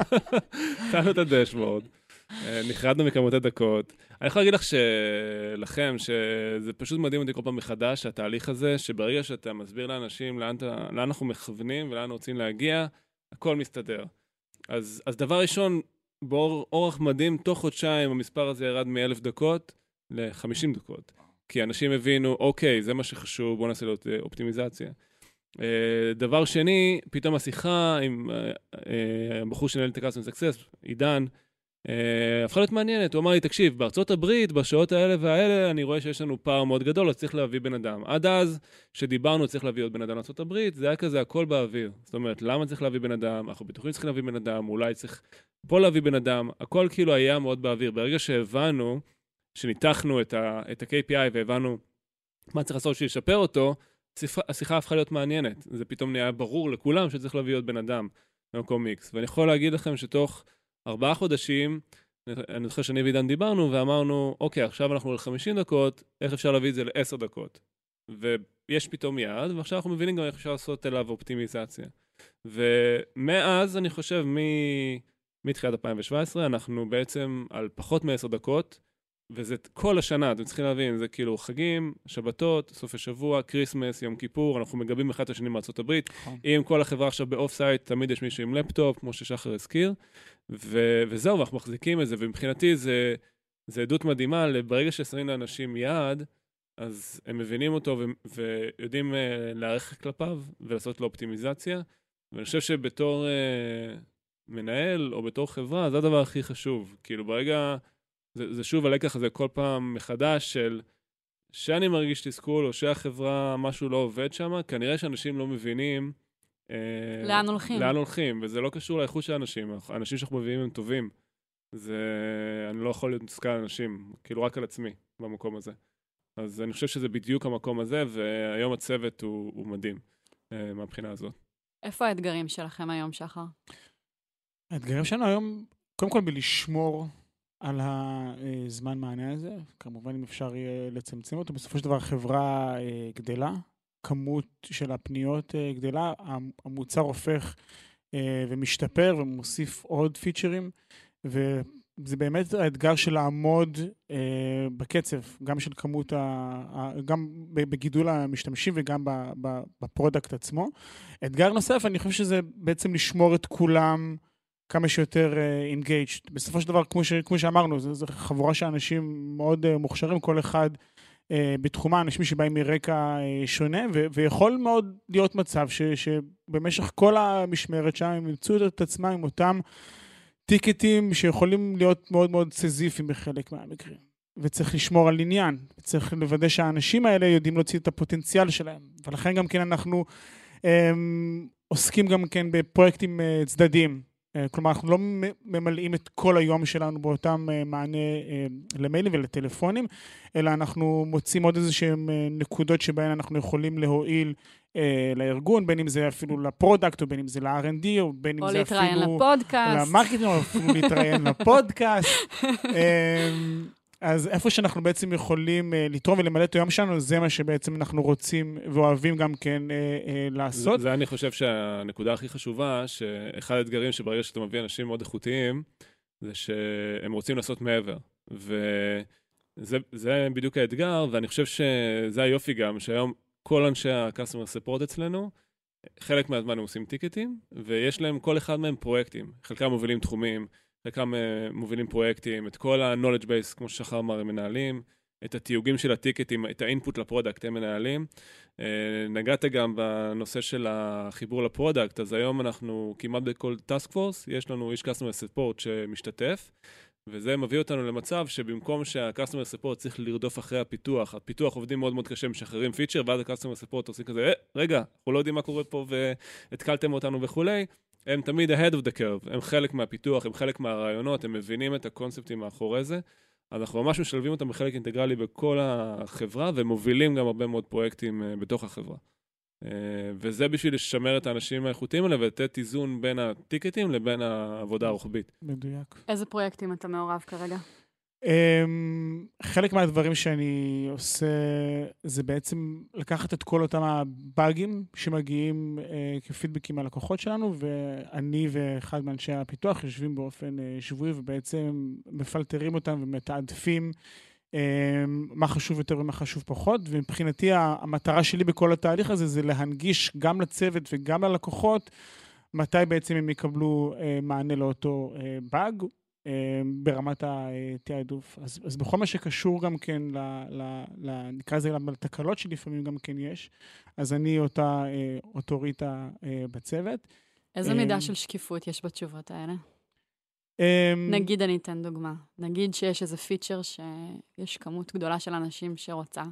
שמנו את הדשבורד, נחרדנו מכמות הדקות. אני יכול להגיד לך שלכם, שזה פשוט מדהים אותי כל פעם מחדש, התהליך הזה, שברגע שאתה מסביר לאנשים לאן אנחנו מכוונים ולאן רוצים להגיע, הכל מסתדר. אז דבר ראשון, באורח מדהים, תוך חודשיים המספר הזה ירד מ-1,000 דקות ל-50 דקות. כי אנשים הבינו, אוקיי, זה מה שחשוב, בואו נעשה לו אופטימיזציה. דבר שני, פתאום השיחה עם הבחור שנהל את ה-Custom Success, עידן, הפכה להיות מעניינת. הוא אמר לי, תקשיב, בארצות הברית, בשעות האלה והאלה, אני רואה שיש לנו פער מאוד גדול, אז צריך להביא בן אדם. עד אז, כשדיברנו, צריך להביא עוד בן אדם לארצות הברית, זה היה כזה הכל באוויר. זאת אומרת, למה צריך להביא בן אדם? אנחנו בטוחים שצריכים להביא בן אדם, אולי צריך פה להביא בן אדם, הכל כאילו היה מאוד באוויר. ברגע שהבנו, שניתחנו את, ה- את ה-KPI והבנו מה צריך לעשות בשביל לשפר אותו, השיחה הפכה להיות מעניינת. זה פתאום נהיה ברור לכולם שצריך להביא עוד בן אדם במקום מיקס. ואני יכול להגיד לכם שתוך ארבעה חודשים, אני זוכר שאני ועידן דיברנו ואמרנו, אוקיי, עכשיו אנחנו על 50 דקות, איך אפשר להביא את זה לעשר דקות? ויש פתאום יעד, ועכשיו אנחנו מבינים גם איך אפשר לעשות אליו אופטימיזציה. ומאז, אני חושב, מ... מתחילת 2017, אנחנו בעצם על פחות מעשר דקות, וזה כל השנה, אתם צריכים להבין, זה כאילו חגים, שבתות, סוף השבוע, כריסמס, יום כיפור, אנחנו מגבים אחד את השני מארצות הברית. אם כל החברה עכשיו ב offsite, תמיד יש מישהו עם לפטופ, כמו ששחר הזכיר, ו- וזהו, ואנחנו מחזיקים את זה, ומבחינתי זה, זה עדות מדהימה, ברגע ששמים לאנשים יעד, אז הם מבינים אותו ו- ויודעים uh, להערך כלפיו ולעשות לו אופטימיזציה, ואני חושב שבתור uh, מנהל או בתור חברה, זה הדבר הכי חשוב. כאילו, ברגע... זה, זה שוב הלקח הזה כל פעם מחדש של שאני מרגיש תסכול, או שהחברה, משהו לא עובד שם, כנראה שאנשים לא מבינים... אה, לאן הולכים. לאן הולכים, וזה לא קשור לאיכות של האנשים. האנשים שאנחנו מביאים הם טובים. זה... אני לא יכול להיות מתוסכל על אנשים, כאילו רק על עצמי במקום הזה. אז אני חושב שזה בדיוק המקום הזה, והיום הצוות הוא, הוא מדהים אה, מהבחינה הזאת. איפה האתגרים שלכם היום, שחר? האתגרים שלנו היום, קודם כל בלשמור על הזמן מענה הזה, כמובן אם אפשר יהיה לצמצם אותו, בסופו של דבר החברה אה, גדלה, כמות של הפניות אה, גדלה, המוצר הופך ומשתפר ומוסיף עוד פיצ'רים, וזה באמת האתגר של לעמוד אה, בקצב, גם של כמות, ה, גם בגידול המשתמשים וגם ב product עצמו. אתגר נוסף, אני חושב שזה בעצם לשמור את כולם כמה שיותר engaged. Uh, בסופו של דבר, כמו, ש, כמו שאמרנו, זו חבורה של אנשים מאוד uh, מוכשרים, כל אחד uh, בתחומה, אנשים שבאים מרקע uh, שונה, ו, ויכול מאוד להיות מצב ש, שבמשך כל המשמרת שם הם ימצאו את עצמם עם אותם... טיקטים שיכולים להיות מאוד מאוד סיזיפיים בחלק מהמקרים. וצריך לשמור על עניין, וצריך לוודא שהאנשים האלה יודעים להוציא את הפוטנציאל שלהם. ולכן גם כן אנחנו הם, עוסקים גם כן בפרויקטים צדדיים. Uh, כלומר, אנחנו לא ממלאים את כל היום שלנו באותם uh, מענה uh, למיילים ולטלפונים, אלא אנחנו מוצאים עוד איזה uh, נקודות שבהן אנחנו יכולים להועיל אה, לארגון, בין אם זה אפילו ל product, או בין אם זה ל-R&D, או בין אם זה אפילו... או להתראיין לפודקאסט. ל marketing, או אפילו להתראיין לפודקאסט. אה, אז איפה שאנחנו בעצם יכולים uh, לתרום ולמלא את היום שלנו, זה מה שבעצם אנחנו רוצים ואוהבים גם כן uh, uh, לעשות. זה, זה אני חושב שהנקודה הכי חשובה, שאחד האתגרים שברגע שאתה מביא אנשים מאוד איכותיים, זה שהם רוצים לעשות מעבר. וזה בדיוק האתגר, ואני חושב שזה היופי גם, שהיום כל אנשי ה-customer support אצלנו, חלק מהזמן הם עושים טיקטים, ויש להם, כל אחד מהם פרויקטים. חלקם מובילים תחומים, חלקם uh, מובילים פרויקטים, את כל ה-knowledge base, כמו ששחר אמר, הם מנהלים, את התיוגים של הטיקטים, את ה input ל product הם מנהלים. Uh, נגעת גם בנושא של החיבור ל product, אז היום אנחנו כמעט בכל task force, יש לנו איש customer support שמשתתף, וזה מביא אותנו למצב שבמקום שה-customer support צריך לרדוף אחרי הפיתוח, הפיתוח עובדים מאוד מאוד קשה, משחררים פיצ'ר, ואז ה-customer support עושים כזה, אה, רגע, אנחנו לא יודעים מה קורה פה והתקלתם אותנו וכולי, הם תמיד ahead of the curve, הם חלק מהפיתוח, הם חלק מהרעיונות, הם מבינים את הקונספטים מאחורי זה. אנחנו ממש משלבים אותם בחלק אינטגרלי בכל החברה, ומובילים גם הרבה מאוד פרויקטים אה, בתוך החברה. אה, וזה בשביל לשמר את האנשים האיכותיים האלה ולתת איזון בין הטיקטים לבין העבודה הרוחבית. מדויק. איזה פרויקטים אתה מעורב כרגע? Um, חלק מהדברים שאני עושה זה בעצם לקחת את כל אותם הבאגים שמגיעים uh, כפידבקים מהלקוחות שלנו, ואני ואחד מאנשי הפיתוח יושבים באופן uh, שבועי ובעצם מפלטרים אותם ומתעדפים אמ, מה חשוב יותר ומה חשוב פחות, ומבחינתי המטרה שלי בכל התהליך הזה זה להנגיש גם לצוות וגם ללקוחות מתי בעצם הם יקבלו מענה לאותו באג ברמת התעדוף. אז, אז בכל מה שקשור גם כן, ל, ל, ל, נקרא לזה לתקלות שלפעמים גם כן יש, אז אני אותה אוטוריטה בצוות. איזה מידה של שקיפות יש בתשובות האלה? נגיד אני אתן דוגמה. נגיד שיש איזה פיצ'ר שיש כמות גדולה של אנשים שרוצה.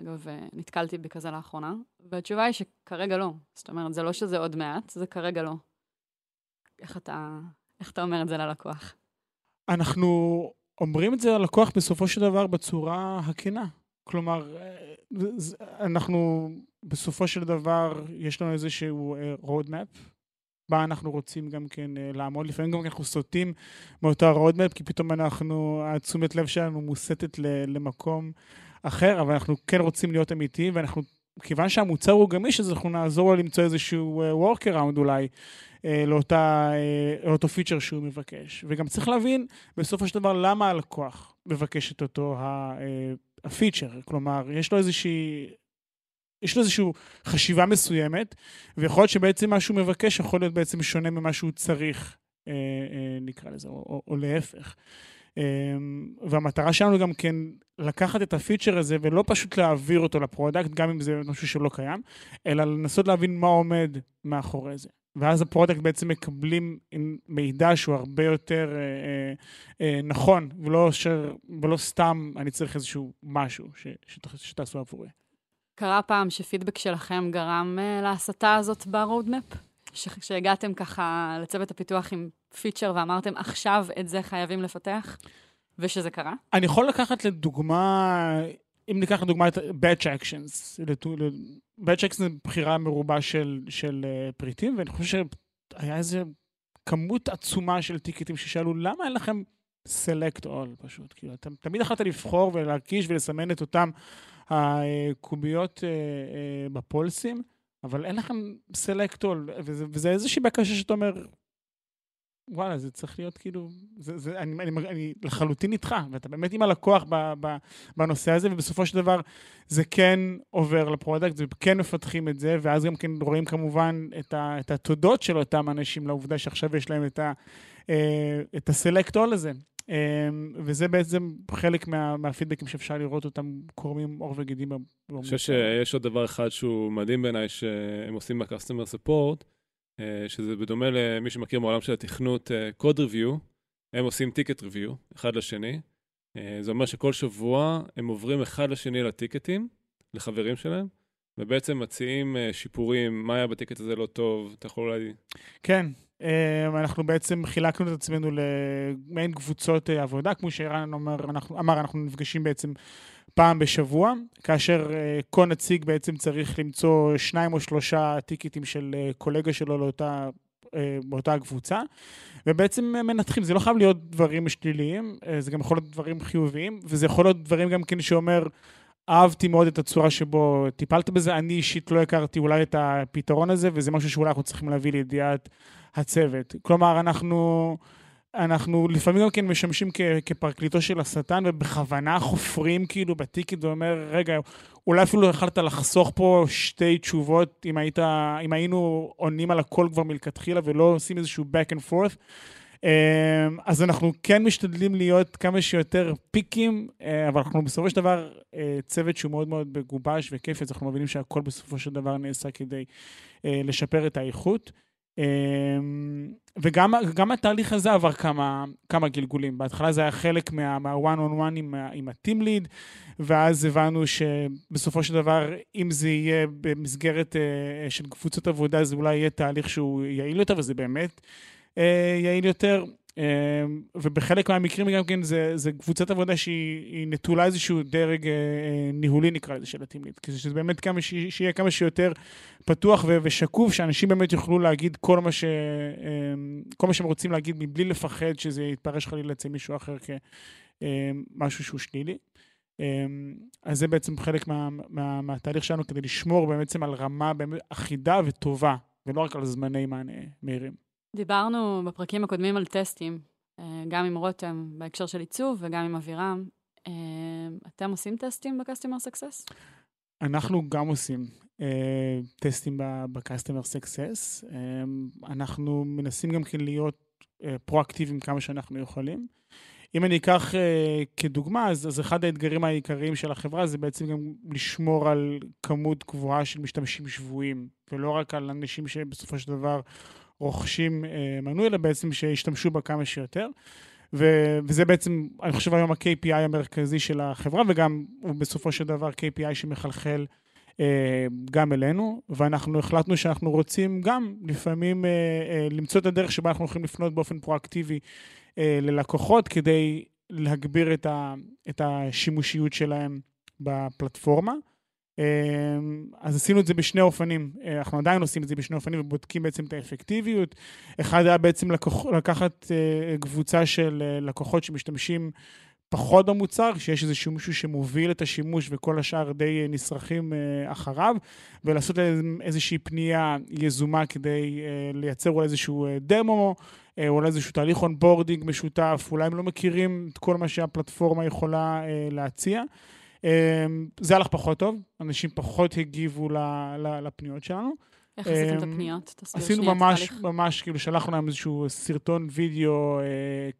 אגב, נתקלתי בכזה לאחרונה, והתשובה היא שכרגע לא. זאת אומרת, זה לא שזה עוד מעט, זה כרגע לא. איך אתה, איך אתה אומר את זה ללקוח? אנחנו אומרים את זה ללקוח בסופו של דבר בצורה הכנה. כלומר, אה, אנחנו בסופו של דבר, יש לנו איזשהו אה, road map, בה אנחנו רוצים גם כן uh, לעמוד. לפעמים גם אנחנו סוטים מאותה roadmap, כי פתאום אנחנו, התשומת לב שלנו מוסטת למקום אחר, אבל אנחנו כן רוצים להיות אמיתיים, ואנחנו, כיוון שהמוצר הוא גמיש, אז אנחנו נעזור לו למצוא איזשהו uh, workaround אולי. uh, לאותה, uh, לאותו פיצ'ר שהוא מבקש. וגם צריך להבין בסופו של דבר למה הלקוח מבקש את אותו הפיצ'ר. כלומר, יש לו איזושהי יש לו איזושהי חשיבה מסוימת, ויכול להיות שבעצם מה שהוא מבקש יכול להיות בעצם שונה ממה שהוא צריך, אה, אה, נקרא לזה, או, או, או להפך. והמטרה שלנו גם כן לקחת את הפיצ'ר הזה ולא פשוט להעביר אותו ל product, גם אם זה משהו שלא קיים, אלא לנסות להבין מה עומד מאחורי זה. ואז ה product בעצם מקבלים מידע שהוא הרבה יותר אה, אה, אה, נכון, ולא, ש... ולא סתם אני צריך איזשהו משהו ש... שתעשו עבורי. קרה פעם שפידבק שלכם גרם uh, להסטה הזאת ב roadmap? שהגעתם ככה לצוות הפיתוח עם פיצ'ר ואמרתם, עכשיו את זה חייבים לפתח, ושזה קרה? אני יכול לקחת לדוגמה, אם ניקח לדוגמה את Batch Actions, Batch Actions זה בחירה מרובה של, של uh, פריטים, ואני חושב שהיה איזה כמות עצומה של טיקטים ששאלו, למה אין לכם Select All פשוט? כאילו, אתם תמיד יכולת לבחור ולהקיש ולסמן את אותם הקוביות אה, אה, בפולסים, אבל אין לכם Select All, וזה, וזה איזושהי בקשה שאתה אומר, וואלה, זה צריך להיות כאילו, זה, זה, אני, אני, אני לחלוטין איתך, ואתה באמת עם הלקוח ב, ב, בנושא הזה, ובסופו של דבר זה כן עובר ל product, וכן מפתחים את זה, ואז גם כן רואים כמובן את, ה, את התודות של אותם אנשים לעובדה שעכשיו יש להם את, ה, אה, את הסלקטול הזה. אמ, וזה בעצם חלק מה, מהפידבקים שאפשר לראות אותם קורמים עור וגידים. אני חושב שיש עוד דבר אחד שהוא מדהים בעיניי שהם עושים ב-customer support, אה, שזה בדומה למי שמכיר מעולם של התכנות אה, code review, הם עושים טיקט review אחד לשני. אה, זה אומר שכל שבוע הם עוברים אחד לשני לטיקטים, לחברים שלהם, ובעצם מציעים שיפורים, מה היה בטיקט הזה לא טוב, אתה יכול אולי... כן, אנחנו בעצם חילקנו את עצמנו למעין קבוצות אה, עבודה, כמו שערן אמר, אנחנו, אמר, אנחנו נפגשים בעצם פעם בשבוע, כאשר אה, כל נציג בעצם צריך למצוא שניים או שלושה טיקטים של אה, קולגה שלו לאותה, באותה קבוצה, ובעצם מנתחים, זה לא חייב להיות דברים שליליים, זה גם יכול להיות דברים חיוביים, וזה יכול להיות דברים גם כן שאומר, אהבתי מאוד את הצורה שבו טיפלת בזה, אני אישית לא הכרתי אולי את הפתרון הזה, וזה משהו שאולי אנחנו צריכים להביא לידיעת הצוות. כלומר, אנחנו, אנחנו לפעמים גם כן משמשים כ, כפרקליטו של השטן, ובכוונה חופרים כאילו בטיקט ואומר, רגע, אולי אפילו יכלת לחסוך פה שתי תשובות אם, היית, אם היינו עונים על הכל כבר מלכתחילה ולא עושים איזשהו back and forth. אמ, אז אנחנו כן משתדלים להיות כמה שיותר פיקים, אה, אבל אנחנו בסופו של דבר אה, צוות שהוא מאוד מאוד מגובש וכיף, אז אנחנו מבינים שהכל בסופו של דבר נעשה כדי אה, לשפר את האיכות. אמ, וגם התהליך הזה עבר כמה, כמה גלגולים. בהתחלה זה היה חלק מה-one on one עם, עם ה-team lead, ואז הבנו שבסופו של דבר, אם זה יהיה במסגרת של קבוצות עבודה, זה אולי יהיה תהליך שהוא יעיל יותר, וזה באמת יעיל יותר. אמ, ובחלק מהמקרים גם כן זה, זה קבוצת עבודה שהיא נטולה איזשהו דרג אה, אה, ניהולי נקרא לזה של הטימליד, כדי שזה באמת כמה, שיהיה כמה שיותר פתוח ו- ושקוף, שאנשים באמת יוכלו להגיד כל מה, ש, כל מה שהם רוצים להגיד מבלי לפחד שזה יתפרש חלילה אצל מישהו אחר כמשהו שהוא שלילי. אז זה בעצם חלק מה, מה, מהתהליך שלנו כדי לשמור בעצם על רמה באמת אחידה וטובה, ולא רק על זמני מענה מהירים. דיברנו בפרקים הקודמים על טסטים, אה, גם עם רותם בהקשר של עיצוב וגם עם אבירם. אה, אתם עושים טסטים ב-Customer Success? אנחנו גם עושים uh, טסטים ב-Customer Success. אנחנו מנסים גם כן להיות uh, פרואקטיביים כמה שאנחנו יכולים. אם אני אקח uh, כדוגמה, אז, אז אחד האתגרים העיקריים של החברה זה בעצם גם לשמור על כמות גבוהה של משתמשים שבויים, ולא רק על אנשים שבסופו של דבר רוכשים אה, מנוי, אלא בעצם שישתמשו בה כמה שיותר. ו- וזה בעצם, אני חושב היום ה-KPI המרכזי של החברה, וגם הוא בסופו של דבר KPI שמחלחל אה, גם אלינו, ואנחנו החלטנו שאנחנו רוצים גם לפעמים אה, אה, למצוא את הדרך שבה אנחנו יכולים לפנות באופן פרואקטיבי אה, ללקוחות, כדי להגביר את, ה- את השימושיות שלהם בפלטפורמה. אמ, אז עשינו את זה בשני אופנים, אה, אנחנו עדיין עושים את זה בשני אופנים ובודקים בעצם את האפקטיביות. אחד היה בעצם לקוח, לקחת אה, קבוצה של אה, לקוחות שמשתמשים פחות במוצר, שיש איזשהו מישהו שמוביל את השימוש וכל השאר די נשרכים אחריו, ולעשות איזושהי פנייה יזומה כדי לייצר אולי איזשהו דמו, אולי איזשהו תהליך onboarding משותף, אולי הם לא מכירים את כל מה שהפלטפורמה יכולה להציע. אמ, זה הלך פחות טוב, אנשים פחות הגיבו לפניות שלנו. איך עשיתם את אמ, הפניות? תסביר עשינו שנייה את ממש. ממש, כאילו שלחנו להם איזשהו סרטון וידאו אה,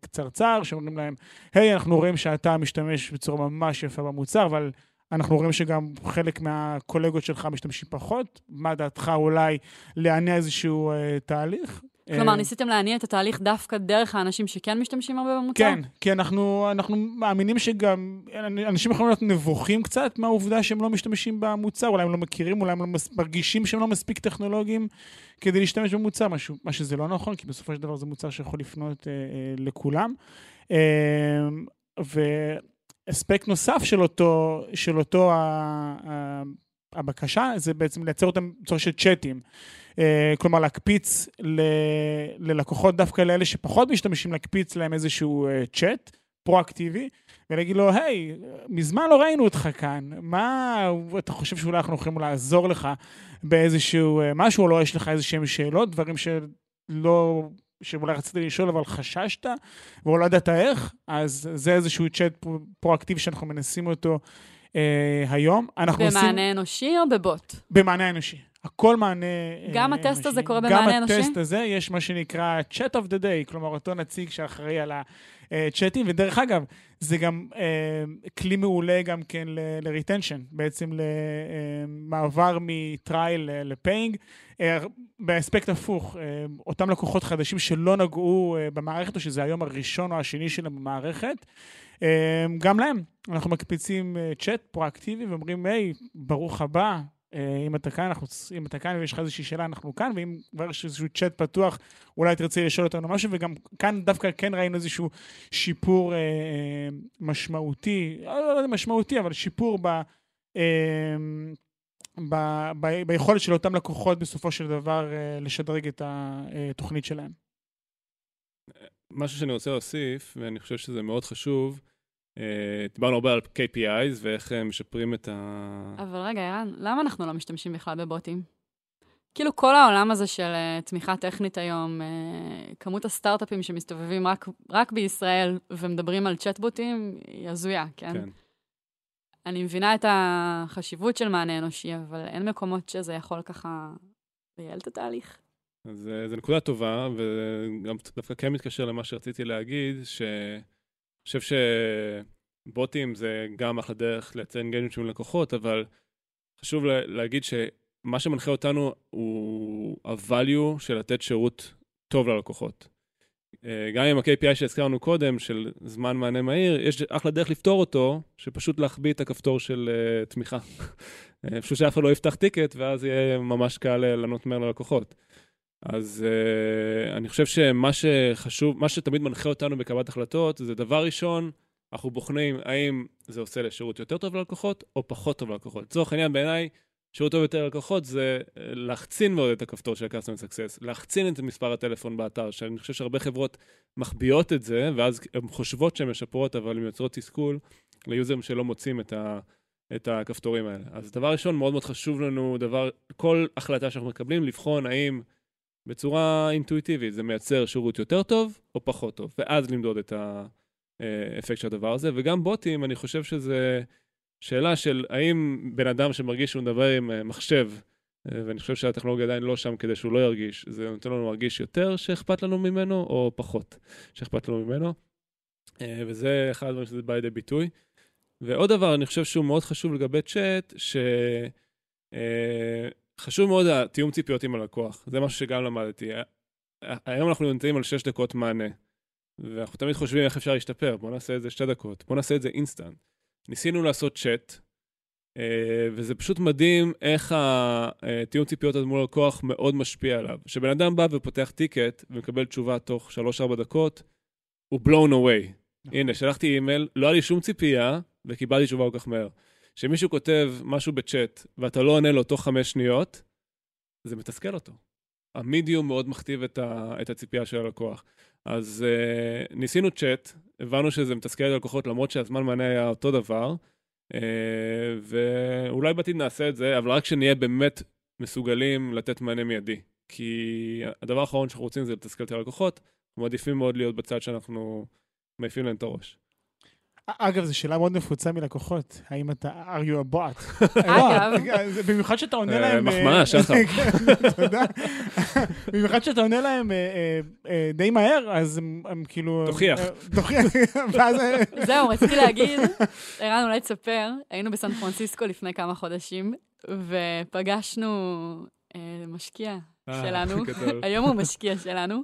קצרצר, שאומרים להם, היי, אנחנו רואים שאתה משתמש בצורה ממש יפה במוצר, אבל אנחנו רואים שגם חלק מהקולגות שלך משתמשים פחות. מה דעתך אולי להניע איזשהו אה, תהליך? כלומר, אה, ניסיתם להניע את התהליך דווקא דרך האנשים שכן משתמשים הרבה במוצר? כן, כי אנחנו, אנחנו מאמינים שגם אנשים יכולים להיות נבוכים קצת מהעובדה שהם לא משתמשים במוצר, אולי הם לא מכירים, אולי הם לא מס, מרגישים שהם לא מספיק טכנולוגיים כדי להשתמש במוצר, משהו, מה שזה לא נכון, כי בסופו של דבר זה מוצר שיכול לפנות אה, אה, לכולם. אה, ואספקט נוסף של אותו, של אותו ה, ה, הבקשה, זה בעצם לייצר אותם בצורה של צ'אטים. אה, כלומר, להקפיץ ל, ללקוחות, דווקא לאלה שפחות משתמשים, להקפיץ להם איזשהו אה, צ'אט פרואקטיבי, ולהגיד לו, היי, מזמן לא ראינו אותך כאן, מה אתה חושב שאולי אנחנו יכולים לעזור לך באיזשהו אה, משהו, או לא יש לך איזה שהם שאלות, דברים שלא... שאולי רצית לשאול אבל חששת ולא ידעת איך, אז זה איזשהו צ'אט פרואקטיבי שאנחנו מנסים אותו אה, היום. אנחנו במענה עושים... אנושי או בבוט? במענה אנושי. הכל מענה אה, גם הטסט אנושי. הזה קורה במענה אנושי? גם הטסט הזה, יש מה שנקרא Chat of the Day, כלומר, אותו נציג שאחראי על הצ'אטים, ודרך אגב, זה גם אה, כלי מעולה גם כן ל-retension, בעצם למעבר מטרייל לפיינג. אה, באספקט הפוך, אה, אותם לקוחות חדשים שלא נגעו אה, במערכת, או שזה היום הראשון או השני שלהם במערכת, אה, גם להם אנחנו מקפיצים אה, צ'אט פרואקטיבי ואומרים, היי, ברוך הבא, אה, אם אתה כאן, אנחנו, אם אתה כאן ויש לך איזושהי שאלה, אנחנו כאן, ואם כבר יש איזשהו צ'אט פתוח, אולי תרצה לשאול אותנו משהו, וגם כאן דווקא כן ראינו איזשהו שיפור אה, אה, משמעותי, לא יודע משמעותי, אבל שיפור ב... אה, ב, ב, ביכולת של אותם לקוחות בסופו של דבר אה, לשדרג את התוכנית שלהם. משהו שאני רוצה להוסיף, ואני חושב שזה מאוד חשוב, אה, דיברנו הרבה על KPIs ואיך הם משפרים את ה... אבל רגע, ערן, למה אנחנו לא משתמשים בכלל בבוטים? כאילו כל העולם הזה של uh, תמיכה טכנית היום, uh, כמות הסטארט-אפים שמסתובבים רק, רק בישראל ומדברים על צ'טבוטים, היא הזויה, כן? כן. אני מבינה את החשיבות של מענה אנושי, אבל אין מקומות שזה יכול ככה לייעל את התהליך. אז אה, זו נקודה טובה, וגם דווקא כן מתקשר למה שרציתי להגיד, שאני חושב שבוטים זה גם אחלה דרך לייצר engagement של לקוחות, אבל חשוב לה, להגיד שמה שמנחה אותנו הוא ה-value של לתת שירות טוב ללקוחות. אה, גם עם ה-KPI שהזכרנו קודם, של זמן מענה מהיר, יש אחלה דרך לפתור אותו, שפשוט להחביא את הכפתור של uh, תמיכה. פשוט שאף אחד לא יפתח טיקט, ואז יהיה ממש קל לענות מהר ללקוחות. אז uh, אני חושב שמה שחשוב, מה שתמיד מנחה אותנו בקבלת החלטות, זה דבר ראשון, אנחנו בוחנים האם זה עושה לשירות יותר טוב ללקוחות, או פחות טוב ללקוחות. לצורך העניין, בעיניי, שירות טוב יותר ללקוחות זה להחצין מאוד את הכפתור של ה-Customer Success, להחצין את מספר הטלפון באתר, שאני חושב שהרבה חברות מחביאות את זה, ואז הן חושבות שהן משפרות, אבל הן יוצרות תסכול ליוזרים שלא מוצאים את, ה, את הכפתורים האלה. אז דבר ראשון, מאוד מאוד חשוב לנו, דבר, כל החלטה שאנחנו מקבלים, לבחון האם בצורה אינטואיטיבית זה מייצר שירות יותר טוב או פחות טוב, ואז למדוד את האפקט של הדבר הזה. וגם בוטים, אני חושב שזה... שאלה של האם בן אדם שמרגיש שהוא מדבר עם אה, מחשב, אה, ואני חושב שהטכנולוגיה עדיין לא שם כדי שהוא לא ירגיש, זה נותן לנו להרגיש יותר שאכפת לנו ממנו, או פחות שאכפת לנו ממנו. אה, וזה אחד הדברים שזה בא לידי ביטוי. ועוד דבר, אני חושב שהוא מאוד חשוב לגבי צ'אט, שחשוב מאוד התיאום ציפיות עם הלקוח. זה משהו שגם למדתי. היום אנחנו נמצאים על 6 דקות מענה, ואנחנו תמיד חושבים איך אפשר להשתפר. בואו נעשה את זה 2 דקות, בואו נעשה את זה אינסטנט. ניסינו לעשות צ'אט, אה, וזה פשוט מדהים איך התיאום ציפיות הזה מול הלקוח מאוד משפיע עליו. כשבן אדם בא ופותח טיקט ומקבל תשובה תוך 3-4 דקות, הוא blown away. הנה, שלחתי אימייל, לא היה לי שום ציפייה, וקיבלתי תשובה כל כך מהר. כשמישהו כותב משהו בצ'אט, ואתה לא עונה לו תוך 5 שניות, זה מתסכל אותו. המדיום מאוד מכתיב את, ה, את הציפייה של הלקוח. אז uh, ניסינו צ'אט, הבנו שזה מתסכל את הלקוחות למרות שהזמן מענה היה אותו דבר, uh, ואולי בעתיד נעשה את זה, אבל רק שנהיה באמת מסוגלים לתת מענה מיידי. כי הדבר האחרון שאנחנו רוצים זה לתסכל את הלקוחות, אנחנו מעדיפים מאוד להיות בצד שאנחנו מעיפים להם את הראש. אגב, זו שאלה מאוד נפוצה מלקוחות, האם אתה, are you a bot? אגב. זה במיוחד שאתה עונה אה, להם... אה, מחמאה, שחר. כן, תודה. במיוחד שאתה עונה להם אה, אה, אה, די מהר, אז הם כאילו... תוכיח. אה, תוכיח, ואז... אה, זהו, רציתי להגיד, ערן, אולי תספר, היינו בסן פרנסיסקו לפני כמה חודשים, ופגשנו אה, משקיע אה, שלנו. היום הוא משקיע שלנו,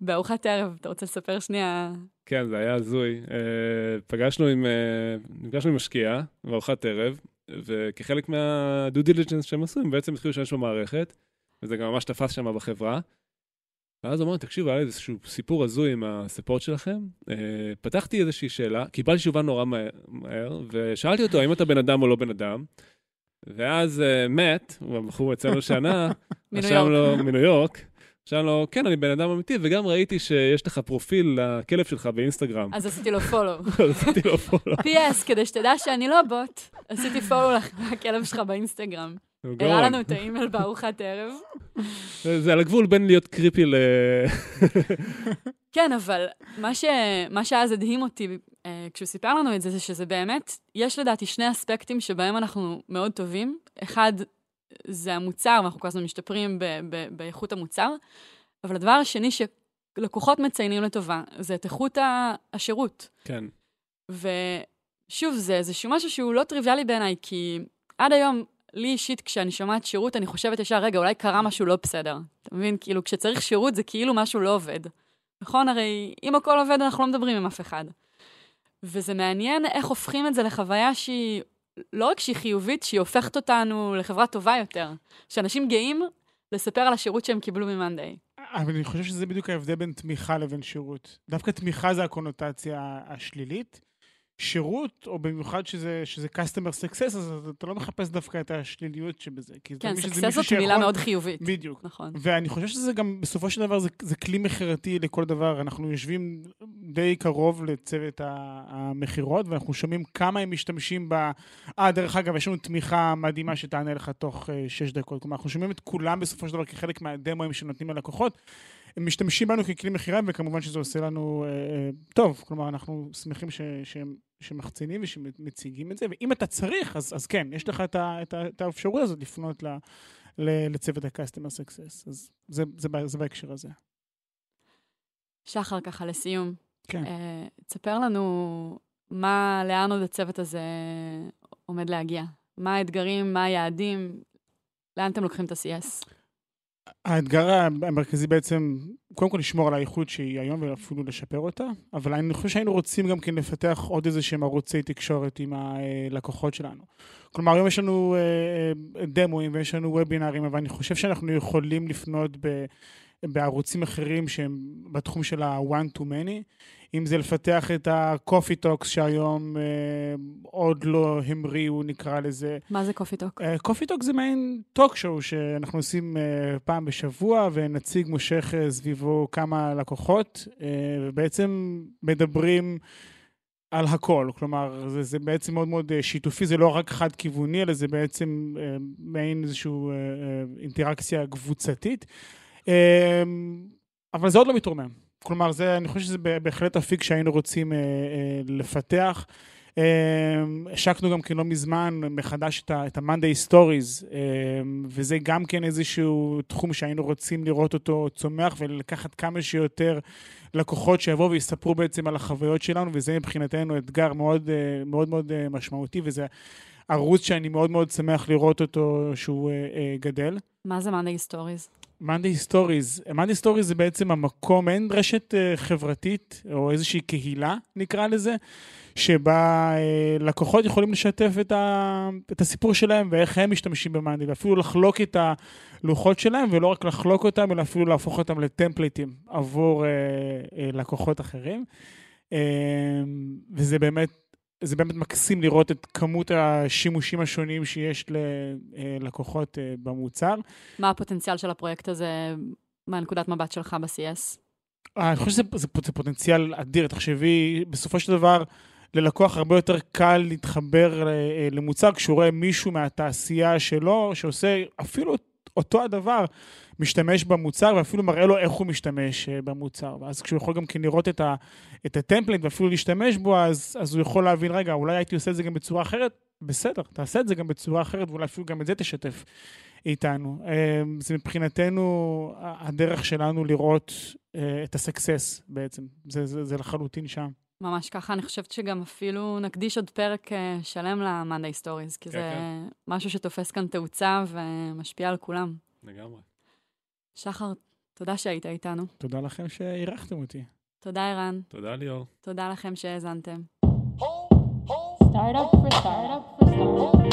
בארוחת ערב. אתה רוצה לספר שנייה? כן, זה היה הזוי. אה, פגשנו עם, אה, נפגשנו עם משקיע בארוחת ערב, וכחלק מה-due diligence שהם עשו, הם בעצם התחילו להשתמש במערכת, וזה גם ממש תפס שם בחברה. ואז אמרנו, תקשיבו, היה לי איזשהו סיפור הזוי עם הספורט שלכם. אה, פתחתי איזושהי שאלה, קיבלתי תשובה נורא מהר, ושאלתי אותו, האם אתה בן אדם או לא בן אדם? ואז מאט, הוא הבחור אצלנו שנה, רשם. לו, מניו יורק, רשם לו, כן, אני בן אדם אמיתי, וגם ראיתי שיש לך פרופיל לכלב שלך באינסטגרם. אז עשיתי לו פולו. עשיתי לו פולו. פי.אס, כדי שתדע שאני לא בוט, עשיתי פולו לכלב שלך באינסטגרם. הראה. לנו את האימייל בארוחת ערב. זה זה על הגבול בין להיות קריפי ל... כן, אבל מה, ש... מה שאז הדהים אותי אה, כשהוא סיפר לנו את זה, זה שזה באמת, יש לדעתי שני אספקטים שבהם אנחנו מאוד טובים. אחד, זה המוצר, ואנחנו כל הזמן משתפרים ב... ב... באיכות המוצר, אבל הדבר השני שלקוחות מציינים לטובה, זה את איכות. השירות. כן. ושוב, זה איזשהו משהו שהוא לא טריוויאלי בעיניי, כי עד היום, לי אישית, כשאני שומעת שירות, אני חושבת ישר, רגע, אולי קרה משהו לא בסדר. אתה מבין? כאילו, כשצריך שירות זה כאילו משהו לא עובד. נכון? הרי אם הכל עובד, אנחנו לא מדברים עם אף אחד. וזה מעניין איך הופכים את זה לחוויה שהיא, לא רק שהיא חיובית, שהיא הופכת אותנו לחברה טובה יותר. שאנשים גאים לספר על השירות שהם קיבלו ממאנדיי. אבל אני חושב שזה בדיוק ההבדל בין תמיכה לבין שירות. דווקא תמיכה זה הקונוטציה השלילית. שירות, או במיוחד שזה, שזה customer success, אז אתה לא מחפש דווקא את השליליות שבזה. כן, מישהו זאת מילה מאוד חיובית. בדיוק. נכון. ואני חושב שזה גם, בסופו של דבר, זה, זה כלי מכירתי לכל דבר. אנחנו יושבים די קרוב לצוות המכירות, ואנחנו שומעים כמה הם משתמשים ב... אה, דרך אגב, יש לנו תמיכה מדהימה שתענה לך תוך uh, שש דקות. כלומר, אנחנו שומעים את כולם בסופו של דבר כחלק מהדמוים שנותנים ללקוחות. הם משתמשים בנו ככלי מכירה, וכמובן שזה עושה לנו uh, uh, טוב. כלומר, אנחנו שמחים ש, שהם, שמחצינים ושמציגים את זה, ואם אתה צריך, אז, אז כן, יש לך את, ה, את, ה, את האפשרות הזאת לפנות ל... ל- לצוות ה-customer success. אז זה, זה, ב- זה בהקשר הזה. שחר, ככה לסיום, כן. אה, תספר לנו מה, לאן עוד הצוות הזה עומד להגיע. מה האתגרים, מה היעדים, לאן אתם לוקחים את ה-CS? האתגר המרכזי בעצם, קודם כל לשמור על האיכות שהיא היום ואפילו לשפר אותה, אבל אני חושב שהיינו רוצים גם כן לפתח עוד איזה שהם ערוצי תקשורת עם הלקוחות שלנו. כלומר, היום יש לנו אה, אה, דמוים ויש לנו וובינארים, אבל אני חושב שאנחנו יכולים לפנות ב... בערוצים אחרים שהם בתחום של ה-one to many, אם זה לפתח את ה-coffee talks שהיום אה, עוד לא המריאו, נקרא לזה. מה זה coffee talk? coffee talk זה מעין talk show שאנחנו עושים uh, פעם בשבוע, ונציג מושך uh, סביבו כמה לקוחות, uh, ובעצם מדברים על הכל. כלומר, זה, זה בעצם מאוד מאוד uh, שיתופי, זה לא רק חד-כיווני, אלא זה בעצם uh, מעין איזושהי uh, uh, אינטראקציה קבוצתית. Uh, אבל זה עוד לא מתרומם. כלומר, זה, אני חושב שזה בהחלט אפיק שהיינו רוצים uh, uh, לפתח. אמ, השקנו גם כן לא מזמן מחדש את ה-Monday Stories, אמ, וזה גם כן איזשהו תחום שהיינו רוצים לראות אותו צומח ולקחת כמה שיותר לקוחות שיבואו ויספרו בעצם על החוויות שלנו, וזה מבחינתנו אתגר מאוד אה, מאוד, מאוד אה, משמעותי, וזה ערוץ שאני מאוד מאוד שמח לראות אותו שהוא אה, אה, גדל. מה זה Monday Stories? Monday Stories, Monday Stories זה בעצם המקום, אין רשת uh, חברתית או איזושהי קהילה, נקרא לזה, שבה uh, לקוחות יכולים לשתף את, ה, את הסיפור שלהם ואיך הם משתמשים ב-Monday, ואפילו לחלוק את הלוחות שלהם, ולא רק לחלוק אותם, אלא אפילו להפוך אותם לטמפליטים עבור uh, uh, לקוחות אחרים. Uh, וזה באמת זה באמת מקסים לראות את כמות השימושים השונים שיש ללקוחות אה, במוצר. מה הפוטנציאל של הפרויקט הזה מהנקודת מבט שלך ב-CS? אה, אני חושב שזה זה, זה פוטנציאל אדיר. תחשבי, בסופו של דבר, ללקוח הרבה יותר קל להתחבר אה, למוצר כשהוא רואה מישהו מהתעשייה שלו, שעושה אפילו אותו הדבר משתמש במוצר, ואפילו מראה לו איך הוא משתמש אה, במוצר. ואז כשהוא יכול גם כן לראות את, ה, את הטמפלט ואפילו להשתמש בו, אז, אז הוא יכול להבין, רגע, אולי הייתי עושה את זה גם בצורה אחרת? בסדר, תעשה את זה גם בצורה אחרת, ואולי אפילו גם את זה תשתף איתנו. אה, זה מבחינתנו הדרך שלנו לראות אה, את הסקסס בעצם. זה, זה, זה לחלוטין שם. ממש ככה, אני חושבת שגם אפילו נקדיש עוד פרק אה, שלם ל monday stories, כי כן, זה כן. משהו שתופס כאן תאוצה ומשפיע על כולם. לגמרי. שחר, תודה שהיית איתנו. תודה לכם שאירחתם אותי. תודה, ערן. תודה, ליאור. תודה לכם שהאזנתם. Startup for startup for startup.